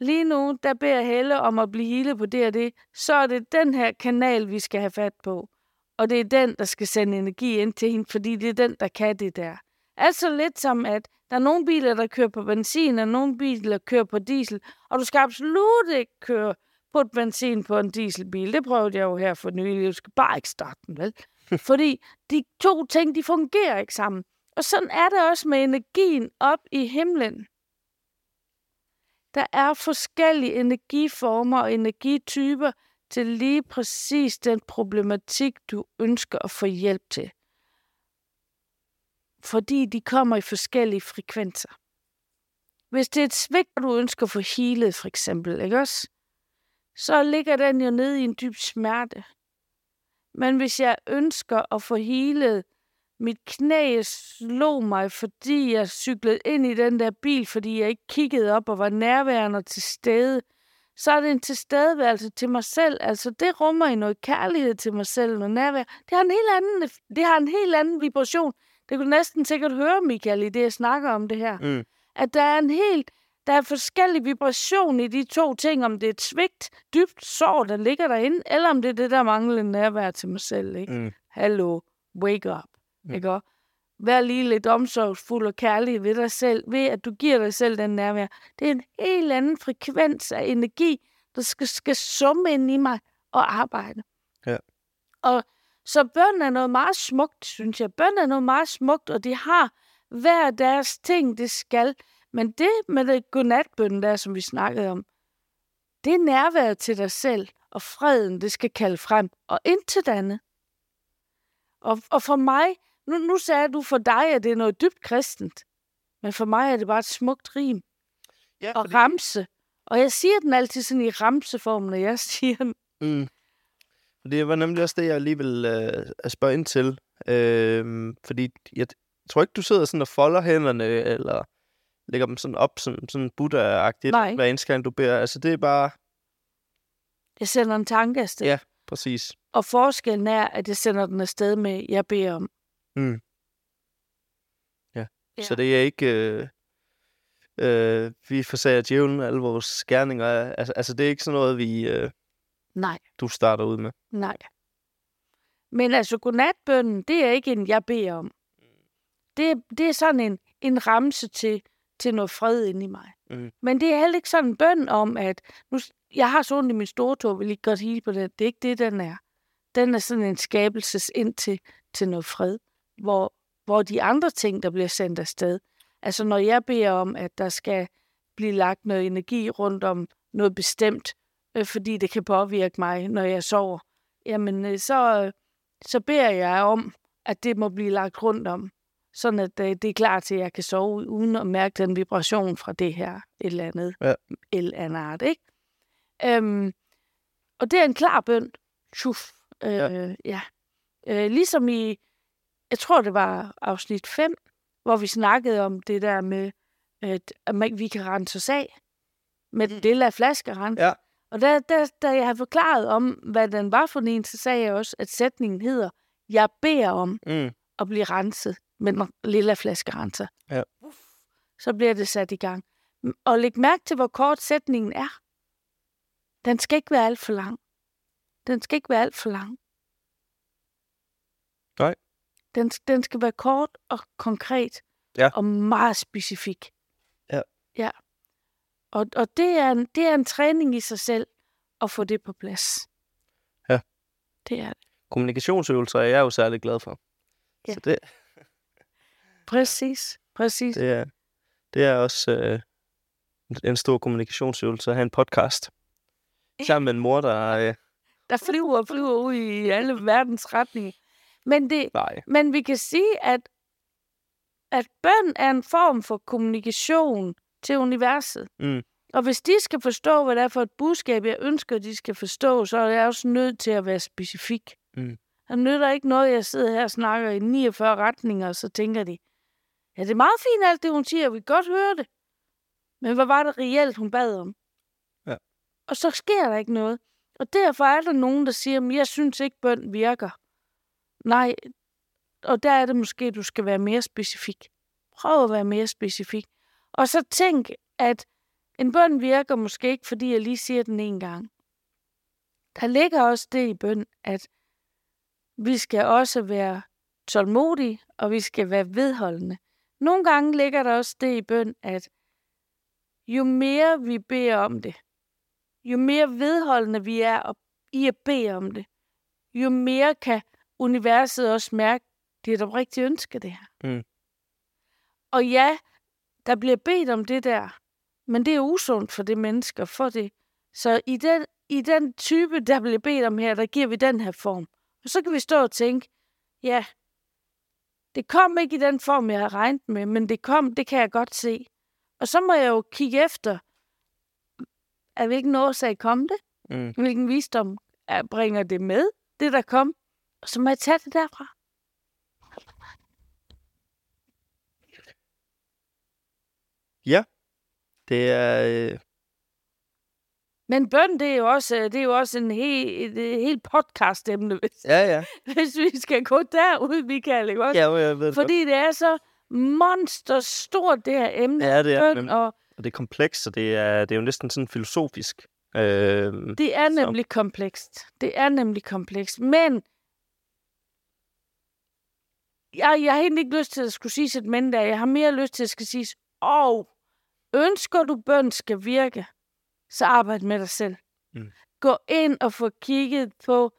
lige nu, der beder Helle om at blive hele på det og det, så er det den her kanal, vi skal have fat på. Og det er den, der skal sende energi ind til hende, fordi det er den, der kan det der. Altså lidt som, at der er nogle biler, der kører på benzin, og nogle biler, der kører på diesel, og du skal absolut ikke køre på et benzin på en dieselbil. Det prøvede jeg jo her for nylig. Du skal bare ikke starte den, vel? Fordi de to ting, de fungerer ikke sammen. Og sådan er det også med energien op i himlen. Der er forskellige energiformer og energityper til lige præcis den problematik, du ønsker at få hjælp til. Fordi de kommer i forskellige frekvenser. Hvis det er et svigt, du ønsker at få healet, for eksempel, ikke også? så ligger den jo nede i en dyb smerte. Men hvis jeg ønsker at få healet, mit knæ slog mig, fordi jeg cyklede ind i den der bil, fordi jeg ikke kiggede op og var nærværende til stede, så er det en tilstedeværelse til mig selv. Altså, det rummer i noget kærlighed til mig selv, noget nærvær. Det har en helt anden, det har en helt anden vibration. Det kunne du næsten sikkert høre, Michael, i det, jeg snakker om det her. Mm. At der er en helt, der er forskellig vibration i de to ting, om det er et svigt, dybt sår, der ligger derinde, eller om det er det, der mangler nærvær til mig selv. Ikke? Mm. Hallo, wake up. Mm. Ikke? Vær lige lidt omsorgsfuld og kærlig ved dig selv, ved at du giver dig selv den nærvær. Det er en helt anden frekvens af energi, der skal, skal summe ind i mig og arbejde. Ja. Og så bøn er noget meget smukt, synes jeg. Bøn er noget meget smukt, og de har hver deres ting, det skal. Men det med det godnatbøn der, som vi snakkede om, det er nærværet til dig selv, og freden, det skal kalde frem, og intet andet. Og, og for mig, nu, nu sagde du for dig, at det er noget dybt kristent, men for mig er det bare et smukt rim Ja, og ramse. Og jeg siger den altid sådan i ramseform, når jeg siger den. Mm. Det var nemlig også det, jeg lige vil øh, spørge ind til. Øh, fordi jeg tror ikke, du sidder sådan og folder hænderne, eller lægger dem sådan op, sådan, sådan Buddha-agtigt, Nej. hver eneste gang du beder. Altså, det er bare... Jeg sender en tanke afsted. Ja. Præcis. Og forskellen er, at jeg sender den afsted med, jeg beder om. Mm. Ja. Ja. Så det er ikke... Øh, øh, vi forsager djævlen alle vores gerninger. Altså, altså, det er ikke sådan noget, vi, øh, Nej, du starter ud med. nej. Men altså, godnatbønnen, det er ikke en, jeg beder om. Det, det er sådan en, en ramse til, til noget fred inde i mig. Mm. Men det er heller ikke sådan en bøn om, at nu, jeg har så ondt i min store tog, vil ikke godt hele på det. Det er ikke det, den er. Den er sådan en skabelses ind til, til noget fred, hvor, hvor de andre ting, der bliver sendt afsted, altså når jeg beder om, at der skal blive lagt noget energi rundt om noget bestemt, øh, fordi det kan påvirke mig, når jeg sover, jamen øh, så, øh, så beder jeg om, at det må blive lagt rundt om, sådan at øh, det er klar til, at jeg kan sove, uden at mærke den vibration fra det her et eller andet, Ja. eller andet art, ikke? Øhm, og det er en klar bøn. Tjuf. Øh, Ja. ja. Øh, ligesom i, jeg tror det var afsnit 5, hvor vi snakkede om det der med, at, at vi kan rense os af med mm. lille flaskerens. Ja. Og da, da, da jeg har forklaret om, hvad den var for en, så sagde jeg også, at sætningen hedder, jeg beder om Mm. at blive renset med den lille flaskerenser. Ja. Uff, så bliver det sat i gang. Og læg mærke til, hvor kort sætningen er. Den skal ikke være alt for lang. Den skal ikke være alt for lang. Nej. Den, den skal være kort og konkret. Ja. Og meget specifik. Ja. Ja. Og, og det, er en, det er en træning i sig selv at få det på plads. Ja. Det er det. Kommunikationsøvelser er jeg jo særlig glad for. Ja. Så det, Præcis. Præcis. det, er, det er også øh, en- stor kommunikationsøvelse at have en podcast. Sammen med en mor, der... Øh, der flyver og flyver ud i alle verdens retninger. Men, det, nej. men vi kan sige, at at bøn er en form for kommunikation til universet. Mm. Og hvis de skal forstå, hvad det er for et budskab, jeg ønsker, de skal forstå, så er jeg også nødt til at være specifik. Mm. Det nytter ikke noget, jeg sidder her og snakker i 49 retninger, og så tænker de, ja, det er meget fint alt det, hun siger, vi kan godt høre det. Men hvad var det reelt, hun bad om? Ja. Og så sker der ikke noget. Og derfor er der nogen, der siger, at jeg synes ikke, bøn virker. Nej, og der er det måske, du skal være mere specifik. Prøv at være mere specifik. Og så tænk, at en bøn virker måske ikke, fordi jeg lige siger den en gang. Der ligger også det i bøn, at vi skal også være tålmodige, og vi skal være vedholdende. Nogle gange ligger der også det i bøn, at jo mere vi beder om det, jo mere vedholdende vi er i at bede om det, jo mere kan universet også mærke, det er et oprigtigt ønske, det her. Mm. Og ja, der bliver bedt om det der, men det er usundt for det menneske at få det. Så i den, i den type, der bliver bedt om her, der giver vi den her form. Og så kan vi stå og tænke, ja, det kom ikke i den form, jeg havde regnet med, men det kom, det kan jeg godt se. Og så må jeg jo kigge efter, af hvilken årsag kom det? Mm. Hvilken visdom er, bringer det med, det der kom? Og så må jeg tage det derfra. Det er... Øh, Men bøn, det er jo også, det er jo også en helt, et, et helt podcast-emne, hvis, ja, ja. hvis vi skal gå derud, Michael, ikke også? Ja, jeg ved det Fordi det er så monsterstort, det her emne. godt. Ja, det er, bøn, og og det er komplekst, og det er, det er jo næsten sådan filosofisk. Øh, det er Så- nemlig komplekst. Det er nemlig komplekst. Men jeg, jeg har egentlig ikke lyst til at skulle sige et men der. Jeg har mere lyst til at skal sige, og ønsker du bøn skal virke, så arbejd med dig selv. Mm. Gå ind og få kigget på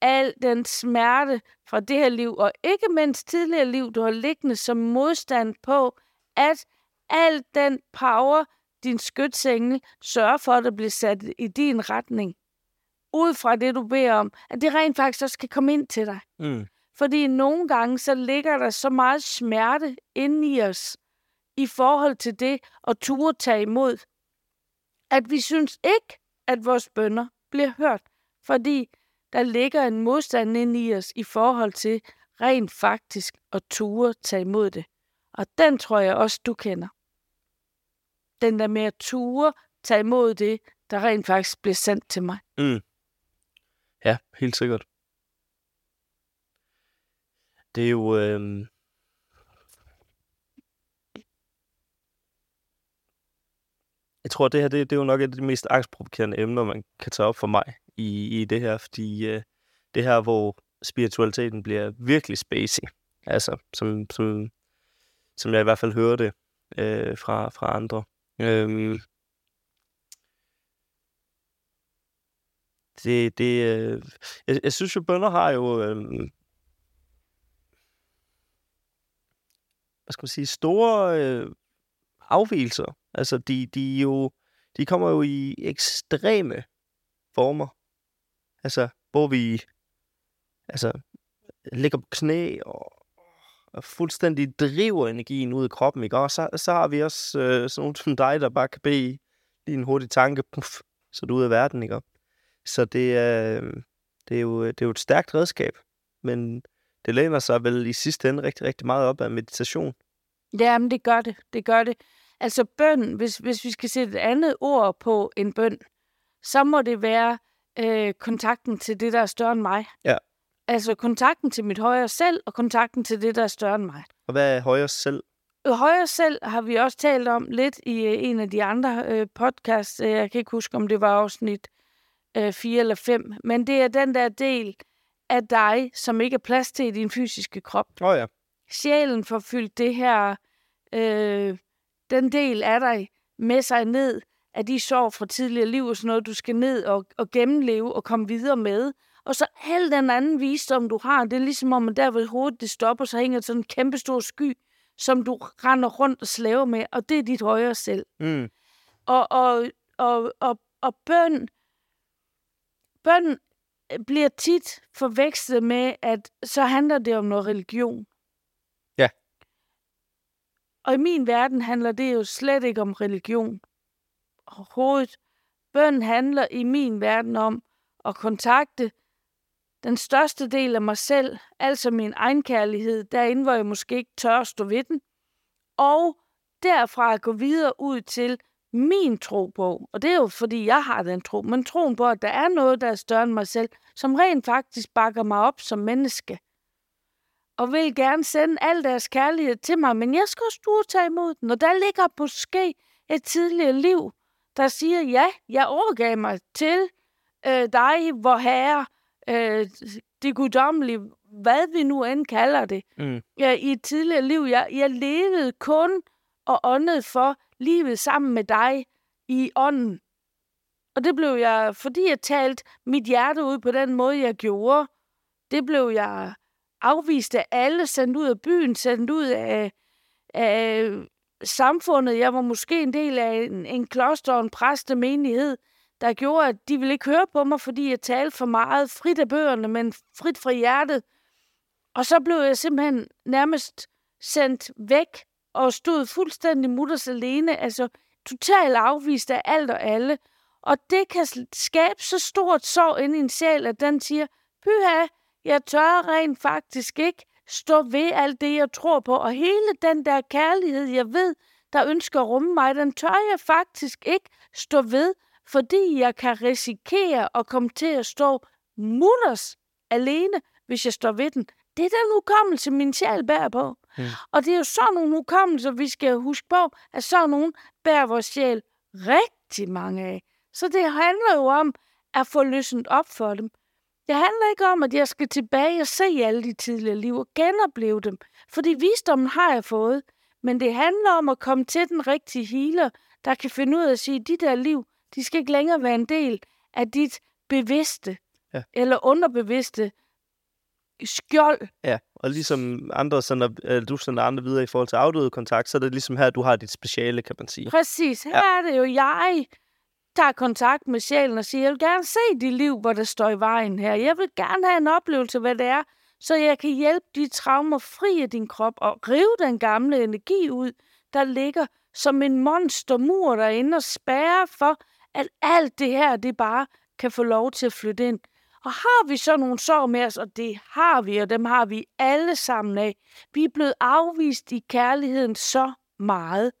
al den smerte fra det her liv, og ikke mindst tidligere liv, du har liggende som modstand på, at al den power, din skytsengel sørger for, at der bliver sat i din retning, ud fra det, du beder om, at det rent faktisk også kan komme ind til dig. mm, Fordi nogle gange, så ligger der så meget smerte inde i os, i forhold til det at turde tage imod, at vi synes ikke, at vores bønder bliver hørt. Fordi der ligger en modstand ind i os i forhold til rent faktisk at ture tage imod det. Og den tror jeg også, du kender. Den der med at ture tage imod det, der rent faktisk bliver sendt til mig. mm. Ja, helt sikkert. Det er jo... Øh, jeg tror, det her det, det er jo nok et af de mest angstprovokerende emner, man kan tage op for mig i, i det her, fordi øh, det her, hvor spiritualiteten bliver virkelig spacey, altså som, som, som jeg i hvert fald hører det øh, fra, fra andre. Øhm, det, det, øh, jeg, jeg synes jo, bønder har jo, øh, hvad skal man sige, store øh, afvielser. Altså, de, de, jo, de kommer jo i ekstreme former. Altså, hvor vi altså, ligger på knæ og, og fuldstændig driver energien ud af kroppen, ikke? Og så, så har vi også øh, sådan nogle som dig, der bare kan bede lige en hurtig tanke, puff, så er du ud af verden, ikke? Så det er, øh, det, er jo, det er jo et stærkt redskab, men det læner sig vel i sidste ende rigtig, rigtig meget op af meditation. Ja, men det gør det. Det gør det. Altså bøn, hvis, hvis vi skal sætte et andet ord på en bøn, så må det være øh, kontakten til det, der er større end mig. Ja. Altså kontakten til mit højere selv, og kontakten til det, der er større end mig. Og hvad er højere selv? Højere selv har vi også talt om lidt i øh, en af de andre øh, podcasts. Øh, Jeg kan ikke huske, om det var afsnit øh, 4 eller 5. Men det er den der del af dig, som ikke er plads til i din fysiske krop. Åh oh, ja. Sjælen får fyldt det her, øh, den del af dig med sig ned, af de sorg fra tidligere liv og sådan noget, du skal ned og, og gennemleve og komme videre med. Og så al den anden visdom, du har, det er ligesom om, at der ved hovedet det stopper, så hænger sådan en kæmpe stor sky, som du render rundt og slæver med, og det er dit højere selv. Mm. Og, og, og, og, og bøn, bøn bliver tit forvekslet med, at så handler det om noget religion. Og i min verden handler det jo slet ikke om religion. Overhovedet. Bøn handler i min verden om at kontakte den største del af mig selv, altså min egen kærlighed, derinde, hvor jeg måske ikke tør at stå ved den, og derfra at gå videre ud til min tro på, og det er jo fordi, jeg har den tro, men troen på, at der er noget, der er større end mig selv, som rent faktisk bakker mig op som menneske, og vil gerne sende al deres kærlighed til mig, men jeg skal også du tage imod den, og der ligger måske et tidligere liv, der siger, ja, jeg overgav mig til øh, dig, hvor herre, øh, det guddommelige, hvad vi nu end kalder det. Mm. Ja, I et tidligere liv, jeg, jeg levede kun og åndede for livet sammen med dig i ånden. Og det blev jeg, fordi jeg talte mit hjerte ud på den måde, jeg gjorde, det blev jeg afvist af alle, sendt ud af byen, sendt ud af, af samfundet. Jeg var måske en del af en, en kloster og en præstemenighed, der gjorde, at de ville ikke høre på mig, fordi jeg talte for meget frit af bøgerne, men frit fra hjertet. Og så blev jeg simpelthen nærmest sendt væk og stod fuldstændig mutters alene, altså totalt afvist af alt og alle. Og det kan skabe så stort sorg ind i en sjæl, at den siger, pyha, jeg tør rent faktisk ikke stå ved alt det, jeg tror på. Og hele den der kærlighed, jeg ved, der ønsker at rumme mig, den tør jeg faktisk ikke stå ved, fordi jeg kan risikere at komme til at stå mutters alene, hvis jeg står ved den. Det er den hukommelse, min sjæl bærer på. Mm. Og det er jo sådan nogle hukommelser, vi skal huske på, at sådan nogen bærer vores sjæl rigtig mange af. Så det handler jo om at få løsnet op for dem. Det handler ikke om, at jeg skal tilbage og se alle de tidligere liv og genopleve dem, fordi visdommen har jeg fået. Men det handler om at komme til den rigtige healer, der kan finde ud af at sige, at de der liv, de skal ikke længere være en del af dit bevidste ja. eller underbevidste skjold. Ja, og ligesom andre sender, eller du sender andre videre i forhold til afdøde kontakt, så er det ligesom her, du har dit speciale, kan man sige. Præcis. Her ja. er det jo jeg, tager kontakt med sjælen og siger, jeg vil gerne se dit liv, hvor der står i vejen her. Jeg vil gerne have en oplevelse, hvad det er, så jeg kan hjælpe de traumer fri af din krop og rive den gamle energi ud, der ligger som en monstermur derinde og spærre for, at alt det her, det bare kan få lov til at flytte ind. Og har vi så nogle sorg med os, og det har vi, og dem har vi alle sammen af. Vi er blevet afvist i kærligheden så meget.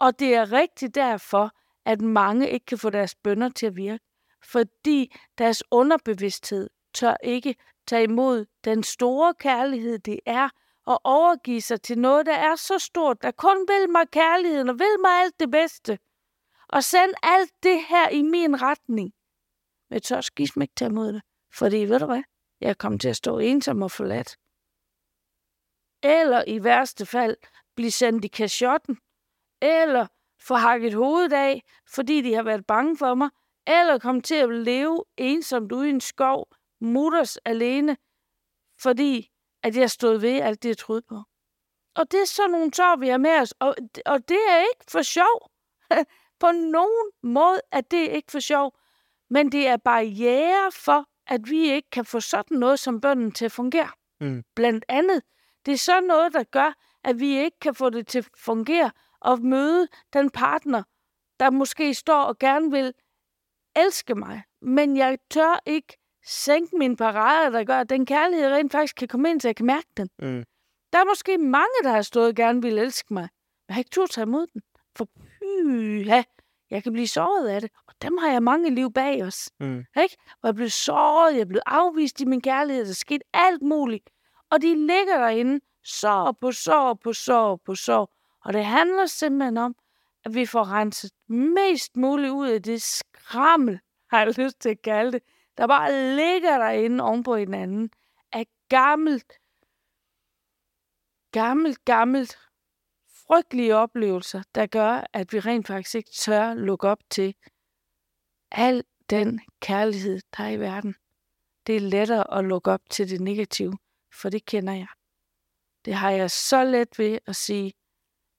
Og det er rigtigt derfor, at mange ikke kan få deres bønder til at virke, fordi deres underbevidsthed tør ikke tage imod den store kærlighed, det er at overgive sig til noget, der er så stort, der kun vil mig kærligheden og vil mig alt det bedste. Og send alt det her i min retning. Men jeg tør skisme ikke tage imod det. Fordi, ved du hvad? Jeg kommer til at stå ensom og forladt. Eller i værste fald blive sendt i kashotten. Eller få hakket hovedet af, fordi de har været bange for mig. Eller komme til at leve ensomt ude i en skov, mutters alene, fordi at jeg stod ved alt det, jeg troede på. Og det er sådan nogle tår, vi har med os. Og, og det er ikke for sjov. på nogen måde er det ikke for sjov. Men det er barriere for, at vi ikke kan få sådan noget som bønden til at fungere. Mm. Blandt andet, det er sådan noget, der gør, at vi ikke kan få det til at fungere og møde den partner, der måske står og gerne vil elske mig, men jeg tør ikke sænke mine parader, der gør, at den kærlighed rent faktisk kan komme ind, så jeg kan mærke den. Mm. Der er måske mange, der har stået og gerne vil elske mig, men jeg har ikke turde tage imod den. For pyha, jeg kan blive såret af det. Og dem har jeg mange liv bag os. Mm. Ikke? Hvor jeg blev såret, jeg blev afvist i min kærlighed, der skete alt muligt. Og de ligger derinde, sår på sår på sår på sår. Og det handler simpelthen om, at vi får renset mest muligt ud af det skrammel, har jeg lyst til at kalde det, der bare ligger derinde oven på hinanden, af gammelt, gammelt, gammelt frygtelige oplevelser, der gør, at vi rent faktisk ikke tør lukke op til al den kærlighed, der er i verden. Det er lettere at lukke op til det negative, for det kender jeg. Det har jeg så let ved at sige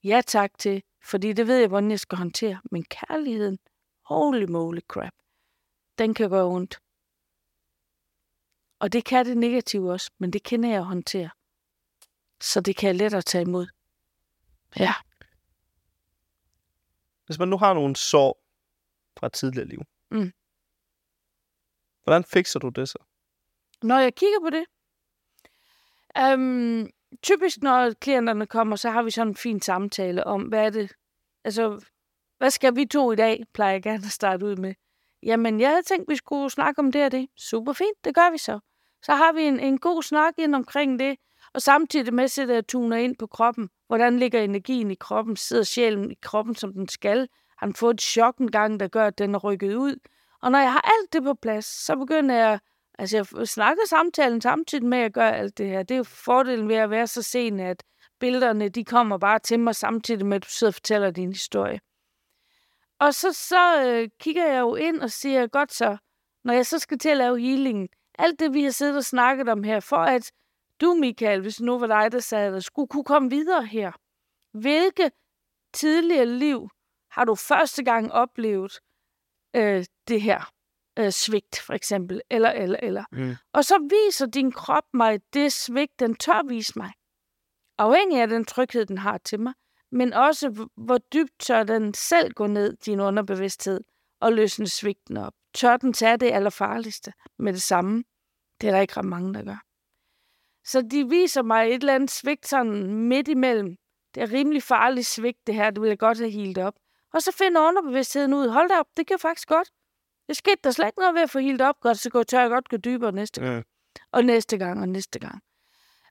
ja tak til, fordi det ved jeg, hvordan jeg skal håndtere. Men kærligheden, holy moly crap, den kan gøre ondt. Og det kan det negative også, men det kender jeg at håndtere. Så det kan jeg lettere tage imod. Ja. hvis man nu har nogle sår fra et tidligere liv, Mm. hvordan fikser du det så? Når jeg kigger på det, øhm, typisk når klienterne kommer, så har vi sådan en fin samtale om, hvad er det, altså, hvad skal vi to i dag, plejer jeg gerne at starte ud med. Jamen, jeg havde tænkt, vi skulle snakke om det og det. Super fint, det gør vi så. Så har vi en, en god snak ind omkring det, og samtidig med at jeg tuner ind på kroppen. Hvordan ligger energien i kroppen? Sidder sjælen i kroppen, som den skal? Har den fået et chok en gang, der gør, at den er rykket ud? Og når jeg har alt det på plads, så begynder jeg Altså, jeg snakker samtalen samtidig med, at jeg gør alt det her. Det er jo fordelen ved at være så sen, at billederne, de kommer bare til mig samtidig med, at du sidder og fortæller din historie. Og så, så øh, kigger jeg jo ind og siger, godt så, når jeg så skal til at lave healingen, alt det, vi har siddet og snakket om her, for at du, Michael, hvis nu var dig, der sagde der skulle kunne komme videre her. Hvilke tidligere liv har du første gang oplevet øh, det her? Øh, svigt, for eksempel, eller, eller, eller. Mm. Og så viser din krop mig det svigt, den tør vise mig. Afhængig af den tryghed, den har til mig, men også hvor dybt tør den selv gå ned, din underbevidsthed, og løsne svigten op. Tør den tage det allerfarligste med det samme? Det er der ikke ret mange, der gør. Så de viser mig et eller andet svigt sådan midt imellem. Det er rimelig farligt svigt, det her. Det vil jeg godt have helt op. Og så finder underbevidstheden ud, hold da op, det kan faktisk godt. Det skete der slet ikke noget ved at få helt op godt, så går tør jeg godt gå dybere næste gang. Mm. Og næste gang, og næste gang.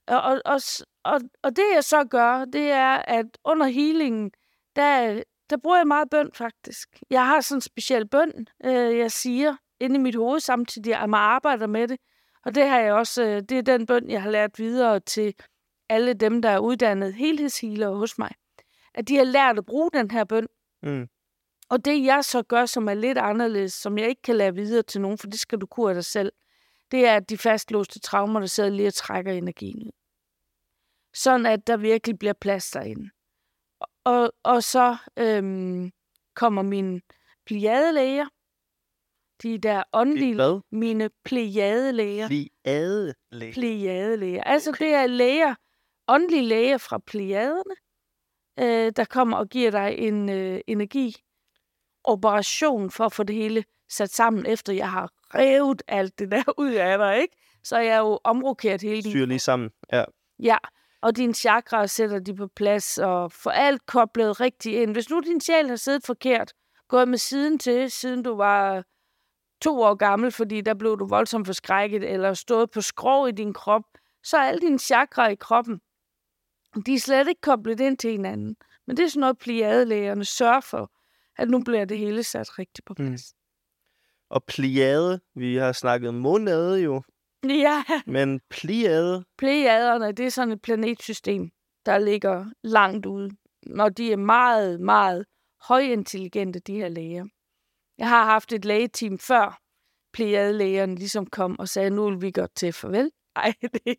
Og, og, og, og, og det jeg så gør, det er, at under healingen, der, der bruger jeg meget bøn faktisk. Jeg har sådan en speciel bøn, øh, jeg siger inde i mit hoved samtidig, at man arbejder med det. Og det har jeg også, øh, det er den bøn, jeg har lært videre til alle dem, der er uddannet helhedshealer hos mig. At de har lært at bruge den her bøn. Mm. Og det jeg så gør, som er lidt anderledes, som jeg ikke kan lære videre til nogen, for det skal du kunne af dig selv, det er, at de fastlåste traumer, der sidder lige og trækker energien ud. Sådan at der virkelig bliver plads derinde. Og, og så øhm, kommer mine pliadelæger, de der åndelige, Hvad? mine pliadelæger, Pliadelæge. pliadelæger. Altså det er læger, åndelige læger fra pliaderne, øh, der kommer og giver dig en øh, energi operation for at få det hele sat sammen, efter jeg har revet alt det der ud af dig, ikke? Så er jeg jo omrokeret hele din Syr lige sammen. Ja. Ja, og dine chakra sætter de på plads, og får alt koblet rigtigt ind. Hvis nu din sjæl har siddet forkert, gået med siden til, siden du var to år gammel, fordi der blev du voldsomt forskrækket, eller stået på skrog i din krop, så er alle dine chakra i kroppen, de er slet ikke koblet ind til hinanden. Men det er sådan noget, pliadelægerne sørger for, at nu bliver det hele sat rigtigt på Mm. plads. Og pliade, vi har snakket monade jo, Mm. Ja, men pliade, Plejaderne, det er sådan et planetsystem, der ligger langt ude. Og de er meget, meget højintelligente, de her læger. Jeg har haft et lægeteam før plejadelægerne ligesom kom og sagde, nu vil vi godt til farvel. Nej, det,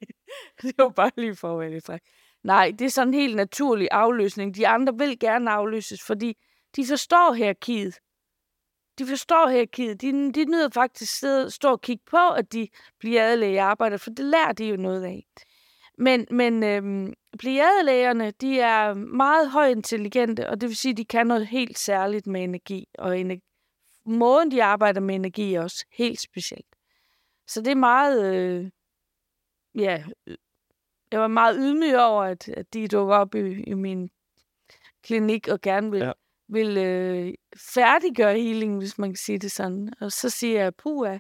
det var bare lige i træk. Nej, det er sådan en helt naturlig afløsning. De andre vil gerne afløses, fordi de forstår hierarkiet. De forstår hierarkiet. De, de nyder faktisk at stå og kigge på, at de plejadelæger arbejder, for det lærer de jo noget af. Men, men øhm, plejadelægerne, de er meget højintelligente, og det vil sige, at de kan noget helt særligt med energi. Og energi. måden, de arbejder med energi, er også helt specielt. Så det er meget... Øh, ja, jeg var meget ydmyg over, at, at de dukker op i, i min klinik og gerne vil, Ja vil øh, færdiggøre healing, hvis man kan sige det sådan. Og så siger jeg, puha,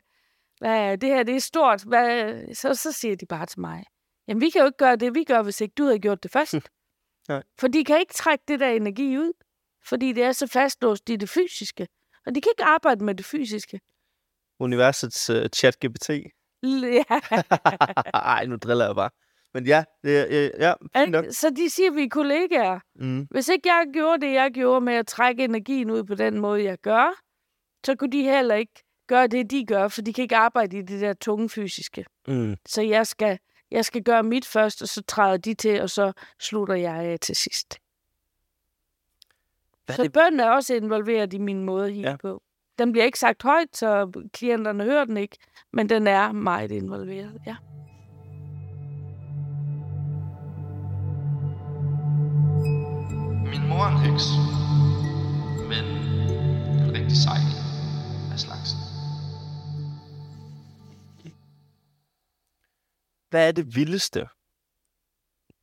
hvad, det her det er stort. Hvad? Så, så siger de bare til mig, jamen vi kan jo ikke gøre det, vi gør, hvis ikke du havde gjort det først. Nej. For de kan ikke trække det der energi ud, fordi det er så fastlåst i det fysiske. Og de kan ikke arbejde med det fysiske. universets uh, chat-GPT. Ja. Ej, nu driller jeg bare. Men ja, det, er- ja, fint nok. så de siger, at vi er kollegaer. Mm. Hvis ikke jeg gjorde det, jeg gjorde med at trække energien ud på den måde, jeg gør, så kunne de heller ikke gøre det, de gør, for de kan ikke arbejde i det der tunge fysiske. Mm. Så jeg skal, jeg skal gøre mit først, og så træder de til, og så slutter jeg af til sidst. Hvad så det? bønden er også involveret i min måde at ja. på. Den bliver ikke sagt højt, så klienterne hører den ikke, men den er meget involveret, ja. Min mor er en heks. men en rigtig sej af slagsen. Hvad er det vildeste,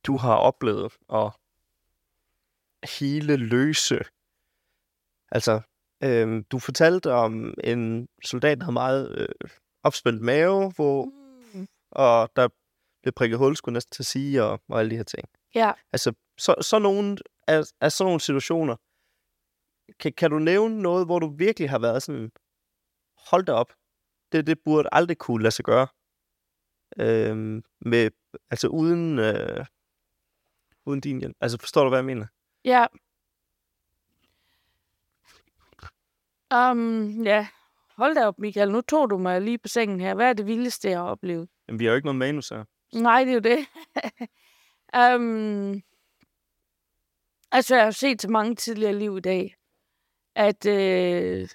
du har oplevet at hele løse? Altså, øhm, du fortalte om en soldat, der havde meget øh, opspændt mave, hvor, og der blev prikket hul, skulle næsten til at sige, og, og alle de her ting. Ja. Altså, så, så nogle, af, af sådan nogle situationer, kan, kan du nævne noget, hvor du virkelig har været sådan, hold da op, det, det burde aldrig kunne lade sig gøre? Øhm, med, altså uden, øh, uden din hjælp. Altså, forstår du, hvad jeg mener? Ja. Um, ja, hold da op, Michael. Nu tog du mig lige på sengen her. Hvad er det vildeste, jeg har oplevet? Jamen, vi har jo ikke noget manus her. Nej, det er jo det. um, altså, jeg har jo set til mange tidligere liv i dag, at øh,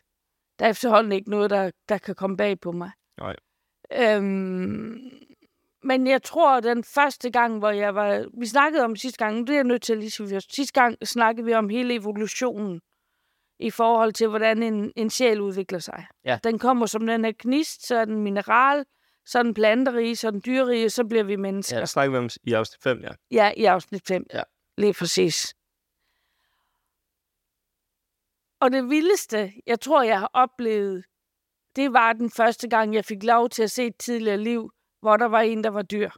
der er efterhånden ikke noget, der, der kan komme bag på mig. Nej. Um, men jeg tror, den første gang, hvor jeg var... Vi snakkede om sidste gang, det er jeg nødt til at lige. Sidste gang snakkede vi om hele evolutionen i forhold til, hvordan en, en sjæl udvikler sig. Ja. Den kommer som den er gnist, så er den mineral, så er den planterig, så er den dyrerig, så bliver vi mennesker. Ja, der snakker vi om i afsnit 5, ja. Ja, i afsnit 5. Ja. Lige præcis. Og det vildeste, jeg tror, jeg har oplevet, det var den første gang, jeg fik lov til at se et tidligere liv, hvor der var en, der var dyr.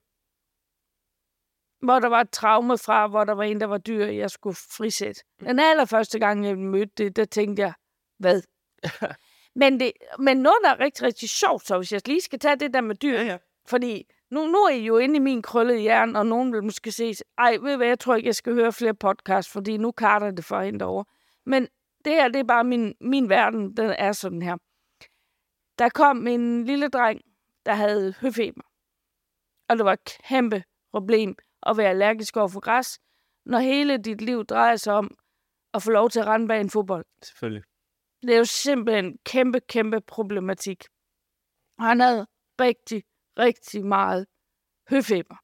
Hvor der var et traume fra, hvor der var en, der var dyr, jeg skulle frisætte. Den allerførste gang, jeg mødte det, der tænkte jeg, hvad? men, det, men noget, der er rigtig, rigtig sjovt, så hvis jeg lige skal tage det der med dyr, ja. fordi nu, nu er I jo inde i min krøllede hjerne, og nogen vil måske se, ej, ved hvad, jeg tror ikke, jeg skal høre flere podcasts, fordi nu karter det for hende over. Men det her, det er bare min, min verden, den er sådan her. Der kom en lille dreng, der havde høfeber. Og det var et kæmpe problem at være allergisk over for græs, når hele dit liv drejer sig om at få lov til at rende bag en fodbold. Selvfølgelig. Det er jo simpelthen en kæmpe, kæmpe problematik. Og han havde rigtig, rigtig meget høfeber.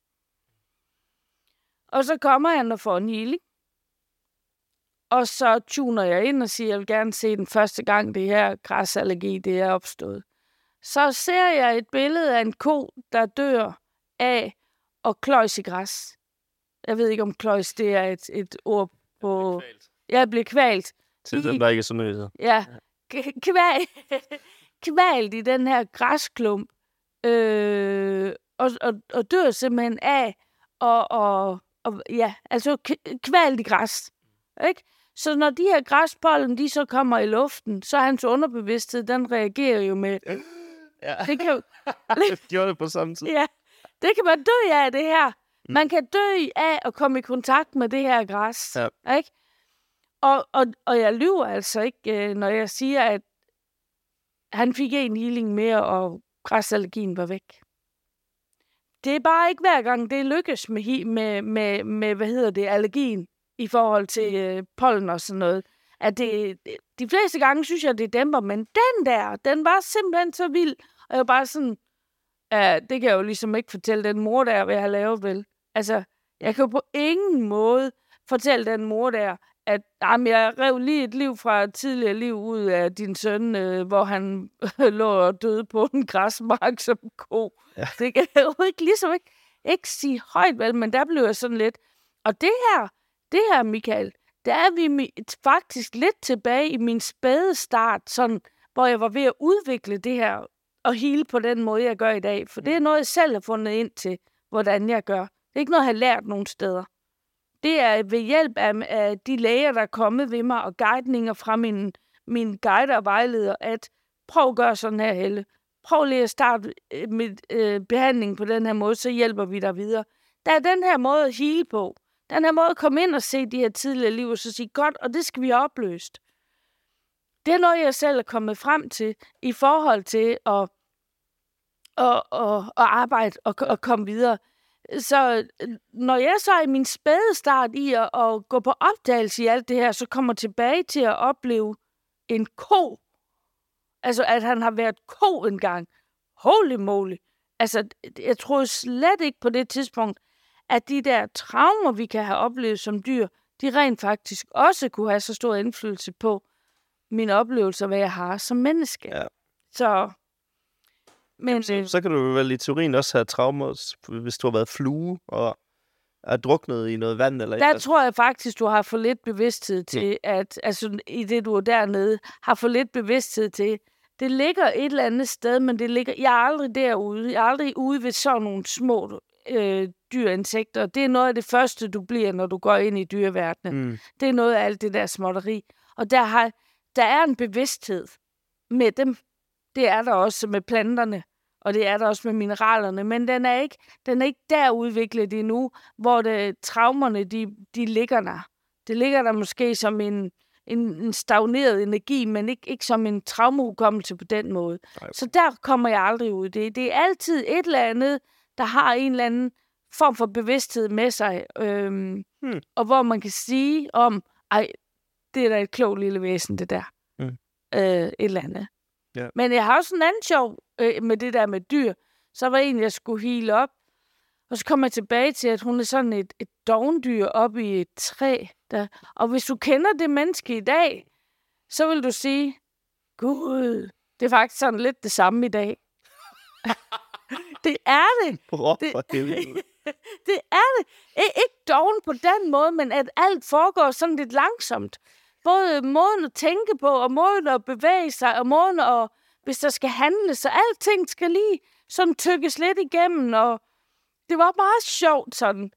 Og så kommer han og får en healing. Og så tuner jeg ind og siger, at jeg vil gerne se den første gang, det her græsallergi det er opstået. Så ser jeg et billede af en ko, der dør af at kløjs i græs. Jeg ved ikke, om kløjs det er et, et ord på... Jeg blev kvalt. Til dem, der ikke er så nødt Ja, kval, kvalt i den her græsklump, øh, og, og, og dør simpelthen af, og, og, og ja, altså kvalt i græs, ikke? Så når de her græspollen, de så kommer i luften, så hans underbevidsthed, den reagerer jo med, Ja, det kan, det gjorde det på samme tid. ja, det kan man dø af, det her. Man kan dø af at komme i kontakt med det her græs. Ja. Ikke? Og, og, og jeg lyver altså ikke, øh, når jeg siger, at han fik en healing mere, og græsallergien var væk. Det er bare ikke hver gang, det lykkes med, med, med, med hvad hedder det, allergien i forhold til øh, pollen og sådan noget. At det, de fleste gange synes jeg, det dæmper, men den der, den var simpelthen så vild. Og jeg var bare sådan, ja, det kan jeg jo ligesom ikke fortælle den mor der, hvad jeg har lavet, vel? Altså, jeg kan jo på ingen måde fortælle den mor der, at jamen, jeg rev lige et liv fra et tidligere liv ud af din søn, øh, hvor han lå og døde på en græsmark som ko. Ja. Det kan jeg jo ikke, ligesom ikke, ikke sige højt, vel, men der blev jeg sådan lidt. Og det her, det her, Michael, der er vi faktisk lidt tilbage i min spæde start, sådan, hvor jeg var ved at udvikle det her og hele på den måde, jeg gør i dag. For det er noget, jeg selv har fundet ind til, hvordan jeg gør. Det er ikke noget, jeg har lært nogen steder. Det er ved hjælp af, af de læger, der er kommet ved mig, og guidninger fra min, min guider og vejleder, at prøv at gøre sådan her, Helle. Prøv lige at starte øh, med øh, behandling på den her måde, så hjælper vi dig videre. Der er den her måde at hele på. Den her måde at komme ind og se de her tidligere liv, og så sige, godt, og det skal vi have opløst. Det er noget, jeg selv er kommet frem til i forhold til at, at, at, at arbejde og, at komme videre. Så når jeg så er i min spæde start i at, at gå på opdagelse i alt det her, så kommer tilbage til at opleve en ko. Altså, at han har været ko engang. Holy moly. Altså, jeg troede slet ikke på det tidspunkt, at de der traumer, vi kan have oplevet som dyr, de rent faktisk også kunne have så stor indflydelse på, mine oplevelser, hvad jeg har som menneske. Ja. Så, men Så, øh, så kan du vel i teorien også have traumer, hvis du har været flue og er druknet i noget vand eller der tror jeg faktisk, du har for lidt bevidsthed til, at altså, i det, du er dernede, har for lidt bevidsthed til, det ligger et eller andet sted, men det ligger, jeg er aldrig derude. Jeg er aldrig ude ved sådan nogle små øh, dyrinsekter. Det er noget af det første, du bliver, når du går ind i dyreverdenen. Mm. Det er noget af alt det der småtteri. Og der, har, der er en bevidsthed med dem. Det er der også med planterne, og det er der også med mineralerne. Men den er ikke, den er ikke der udviklet endnu, hvor det, traumerne de, de ligger der. Det ligger der måske som en, en, en stagneret energi, men ikke, ikke som en traumehukommelse på den måde. Nej. Så der kommer jeg aldrig ud. Det, det er altid et eller andet, der har en eller anden form for bevidsthed med sig, øhm, Hmm. og hvor man kan sige om, ej, det er da et klogt lille væsen, det der. Mm. Øh, et eller andet. Ja. Men jeg har også en anden sjov øh, med det der med dyr. Så var en, jeg skulle hele op, og så kom jeg tilbage til, at hun er sådan et, et dovendyr oppe i et træ. Der. Og hvis du kender det menneske i dag, så vil du sige, Gud, det er faktisk sådan lidt det samme i dag. det er det. Det- for helvede. Det er det. Ik- ikke doven på den måde, men at alt foregår sådan lidt langsomt. Både måden at tænke på, og måden at bevæge sig, og måden at, hvis der skal handles, så alting skal lige sådan tykkes lidt igennem, og det var meget sjovt sådan.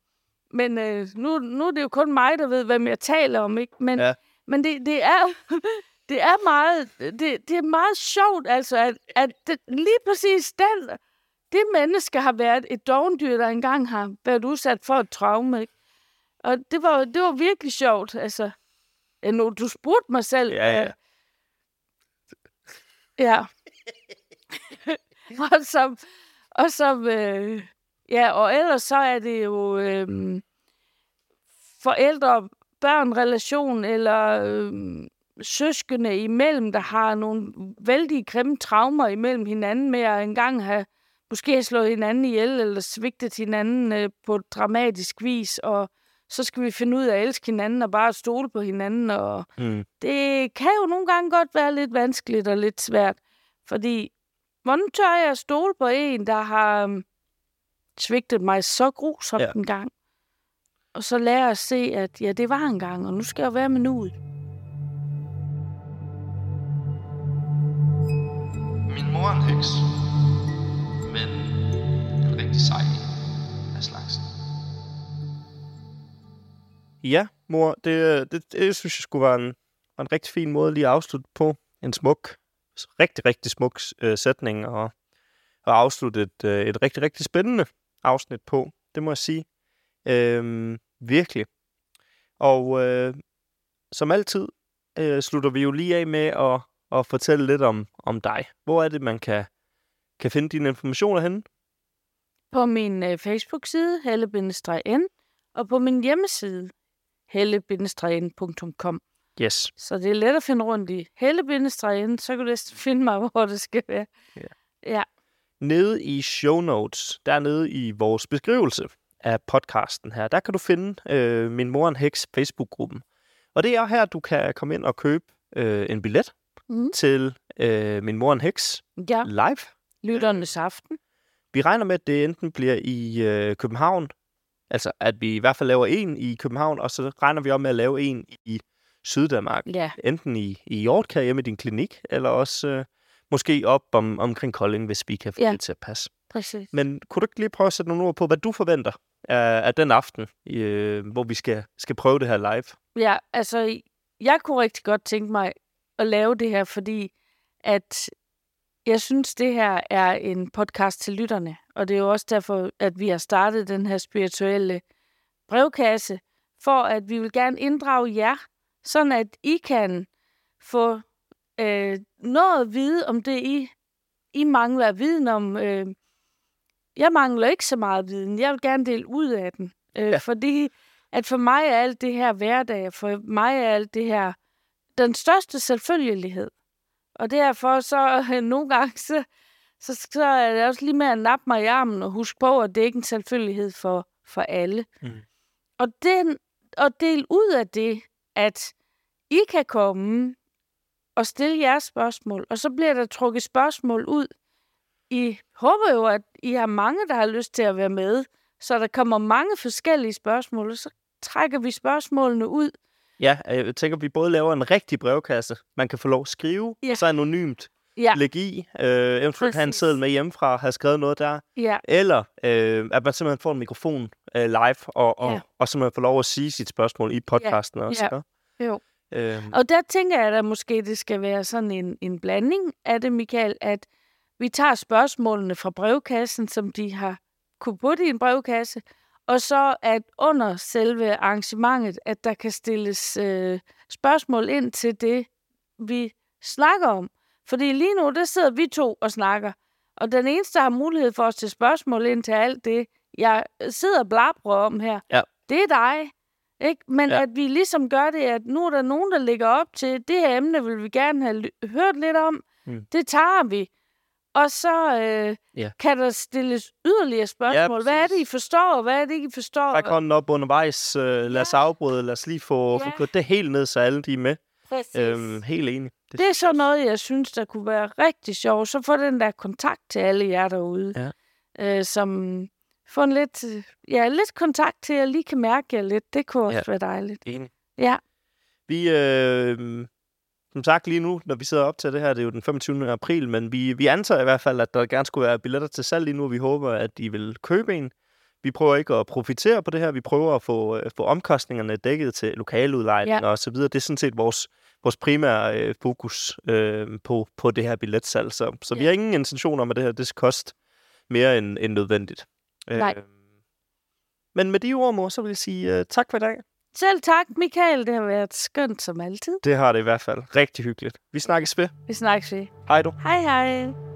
Men øh, nu, nu er det jo kun mig, der ved, hvem jeg taler om, ikke? Men, Ja. men det, det er... Det er meget, det, det er meget sjovt, altså, at, at det, lige præcis den, det menneske har været et dovendyr, der engang har været udsat for et traume. Ikke? Og det var, det var virkelig sjovt. Altså, nu, du spurgte mig selv. Ja, ja. øh, ja. og som, og som øh, ja, og ellers så er det jo øh, forældre-børn-relation, eller øh, søskende imellem, der har nogle vældig grimme traumer imellem hinanden med at engang have måske have slået hinanden ihjel, eller svigtet hinanden øh, på dramatisk vis, og så skal vi finde ud af at elske hinanden og bare stole på hinanden, og Mm. det kan jo nogle gange godt være lidt vanskeligt og lidt svært, fordi hvordan tør jeg at stole på en, der har øhm, svigtet mig så grusomt ja. en gang, og så lære at se, at ja, det var en gang, og nu skal jeg være med nuet. Min mor er en heks, men en rigtig sej af slagsen. Ja, mor, det, det, det synes jeg skulle være en, var en rigtig fin måde lige at afslutte på. En smuk, rigtig, rigtig smuk øh, sætning, og, og afslutte et, øh, et rigtig, rigtig spændende afsnit på. Det må jeg sige. Øhm, virkelig. Og øh, som altid øh, slutter vi jo lige af med at, at fortælle lidt om, om dig. Hvor er det, man kan, kan finde dine informationer henne? På min øh, Facebook-side, helle-n, og på min hjemmeside, helle-n.com. Yes. Så det er let at finde rundt i helle så kan du næsten finde mig, hvor det skal være. Ja. Ja, nede i show notes, dernede i vores beskrivelse af podcasten her, der kan du finde øh, Min Mor en Heks Facebook-gruppen. Og det er her, du kan komme ind og købe øh, en billet Mhm. til øh, Min Mor en Heks ja. live. Lytternes aften. Vi regner med, at det enten bliver i øh, København, altså at vi i hvert fald laver en i København, og så regner vi om med at lave en i Syddanmark. Ja, Enten i, i Hjortkær hjemme i din klinik, eller også øh, måske op om, omkring Kolding, hvis vi kan få Ja. det til at passe. præcis. Men kunne du ikke lige prøve at sætte nogle ord på, hvad du forventer af, af den aften, øh, hvor vi skal, skal prøve det her live? Ja, altså, jeg kunne rigtig godt tænke mig at lave det her, fordi at jeg synes, det her er en podcast til lytterne. Og det er jo også derfor, at vi har startet den her spirituelle brevkasse, for at vi vil gerne inddrage jer, sådan at I kan få øh, noget at vide om det, I, I mangler viden om. Øh, jeg mangler ikke så meget viden. Jeg vil gerne dele ud af den. Øh, Ja. Fordi at for mig er alt det her hverdag, for mig er alt det her den største selvfølgelighed. Og derfor så øh, nogle gange, så, så, så er det også lige med at nappe mig i armen og huske på, at det ikke er en selvfølgelighed for, for alle. Mm. Og, den, og del ud af det, at I kan komme at stille jeres spørgsmål, og så bliver der trukket spørgsmål ud. I håber jo, at I har mange, der har lyst til at være med, så der kommer mange forskellige spørgsmål, og så trækker vi spørgsmålene ud. Ja, øh, jeg tænker, at vi både laver en rigtig brevkasse, man kan få lov at skrive, Ja. så anonymt Ja, lægge i, øh, eventuelt have en Præcis. seddel med hjemmefra, have skrevet noget der, ja, eller øh, at man simpelthen får en mikrofon øh, live, og, og, Ja. og simpelthen får lov at sige sit spørgsmål i podcasten også. ja. ikke? jo. Øh, Og der tænker jeg, at måske det skal være sådan en, en blanding af det, Michael, at vi tager spørgsmålene fra brevkassen, som de har kunne putte i en brevkasse, og så at under selve arrangementet, at der kan stilles øh, spørgsmål ind til det, vi snakker om. Fordi lige nu, der sidder vi to og snakker, og den eneste, der har mulighed for at stille spørgsmål ind til alt det, jeg sidder og blabrer om her, Ja. det er dig. Ikke? Men Ja. at vi ligesom gør det, at nu er der nogen, der ligger op til, det her emne vil vi gerne have hørt lidt om. Mm. Det tager vi. Og så øh, Ja. kan der stilles yderligere spørgsmål. Hvad er det, I forstår, og hvad er det, I forstår? Træk hånden op undervejs, øh, lad os afbryde, lad os lige få, få Ja. kørt det helt ned, så alle de er med. Præcis. Øhm, helt enig. Det er sådan noget, jeg synes, der kunne være rigtig sjovt. Så få den der kontakt til alle jer derude. Ja. Øh, som få en lidt, ja, lidt kontakt til, at jeg lige kan mærke jer lidt. Det kunne også Ja. være dejligt. Enig. Ja, Vi, øh, som sagt lige nu, når vi sidder op til det her, det er jo den 25. april, men vi, vi antager i hvert fald, at der gerne skulle være billetter til salg lige nu, og vi håber, at I vil købe en. Vi prøver ikke at profitere på det her, vi prøver at få, øh, få omkostningerne dækket til lokaludlejning Ja. og så videre. Det er sådan set vores, vores primære øh, fokus øh, på, på det her billetsalg. Så, så vi Ja. har ingen intention om, at det her det skal koste mere end, end nødvendigt. Nej. Øh, men med de ord, mor, så vil jeg sige uh, tak for i dag. Selv tak, Michael. Det har været skønt som altid. Det har det i hvert fald. Rigtig hyggeligt. Vi snakkes ved. Vi snakkes ved. Hej du. Hej hej.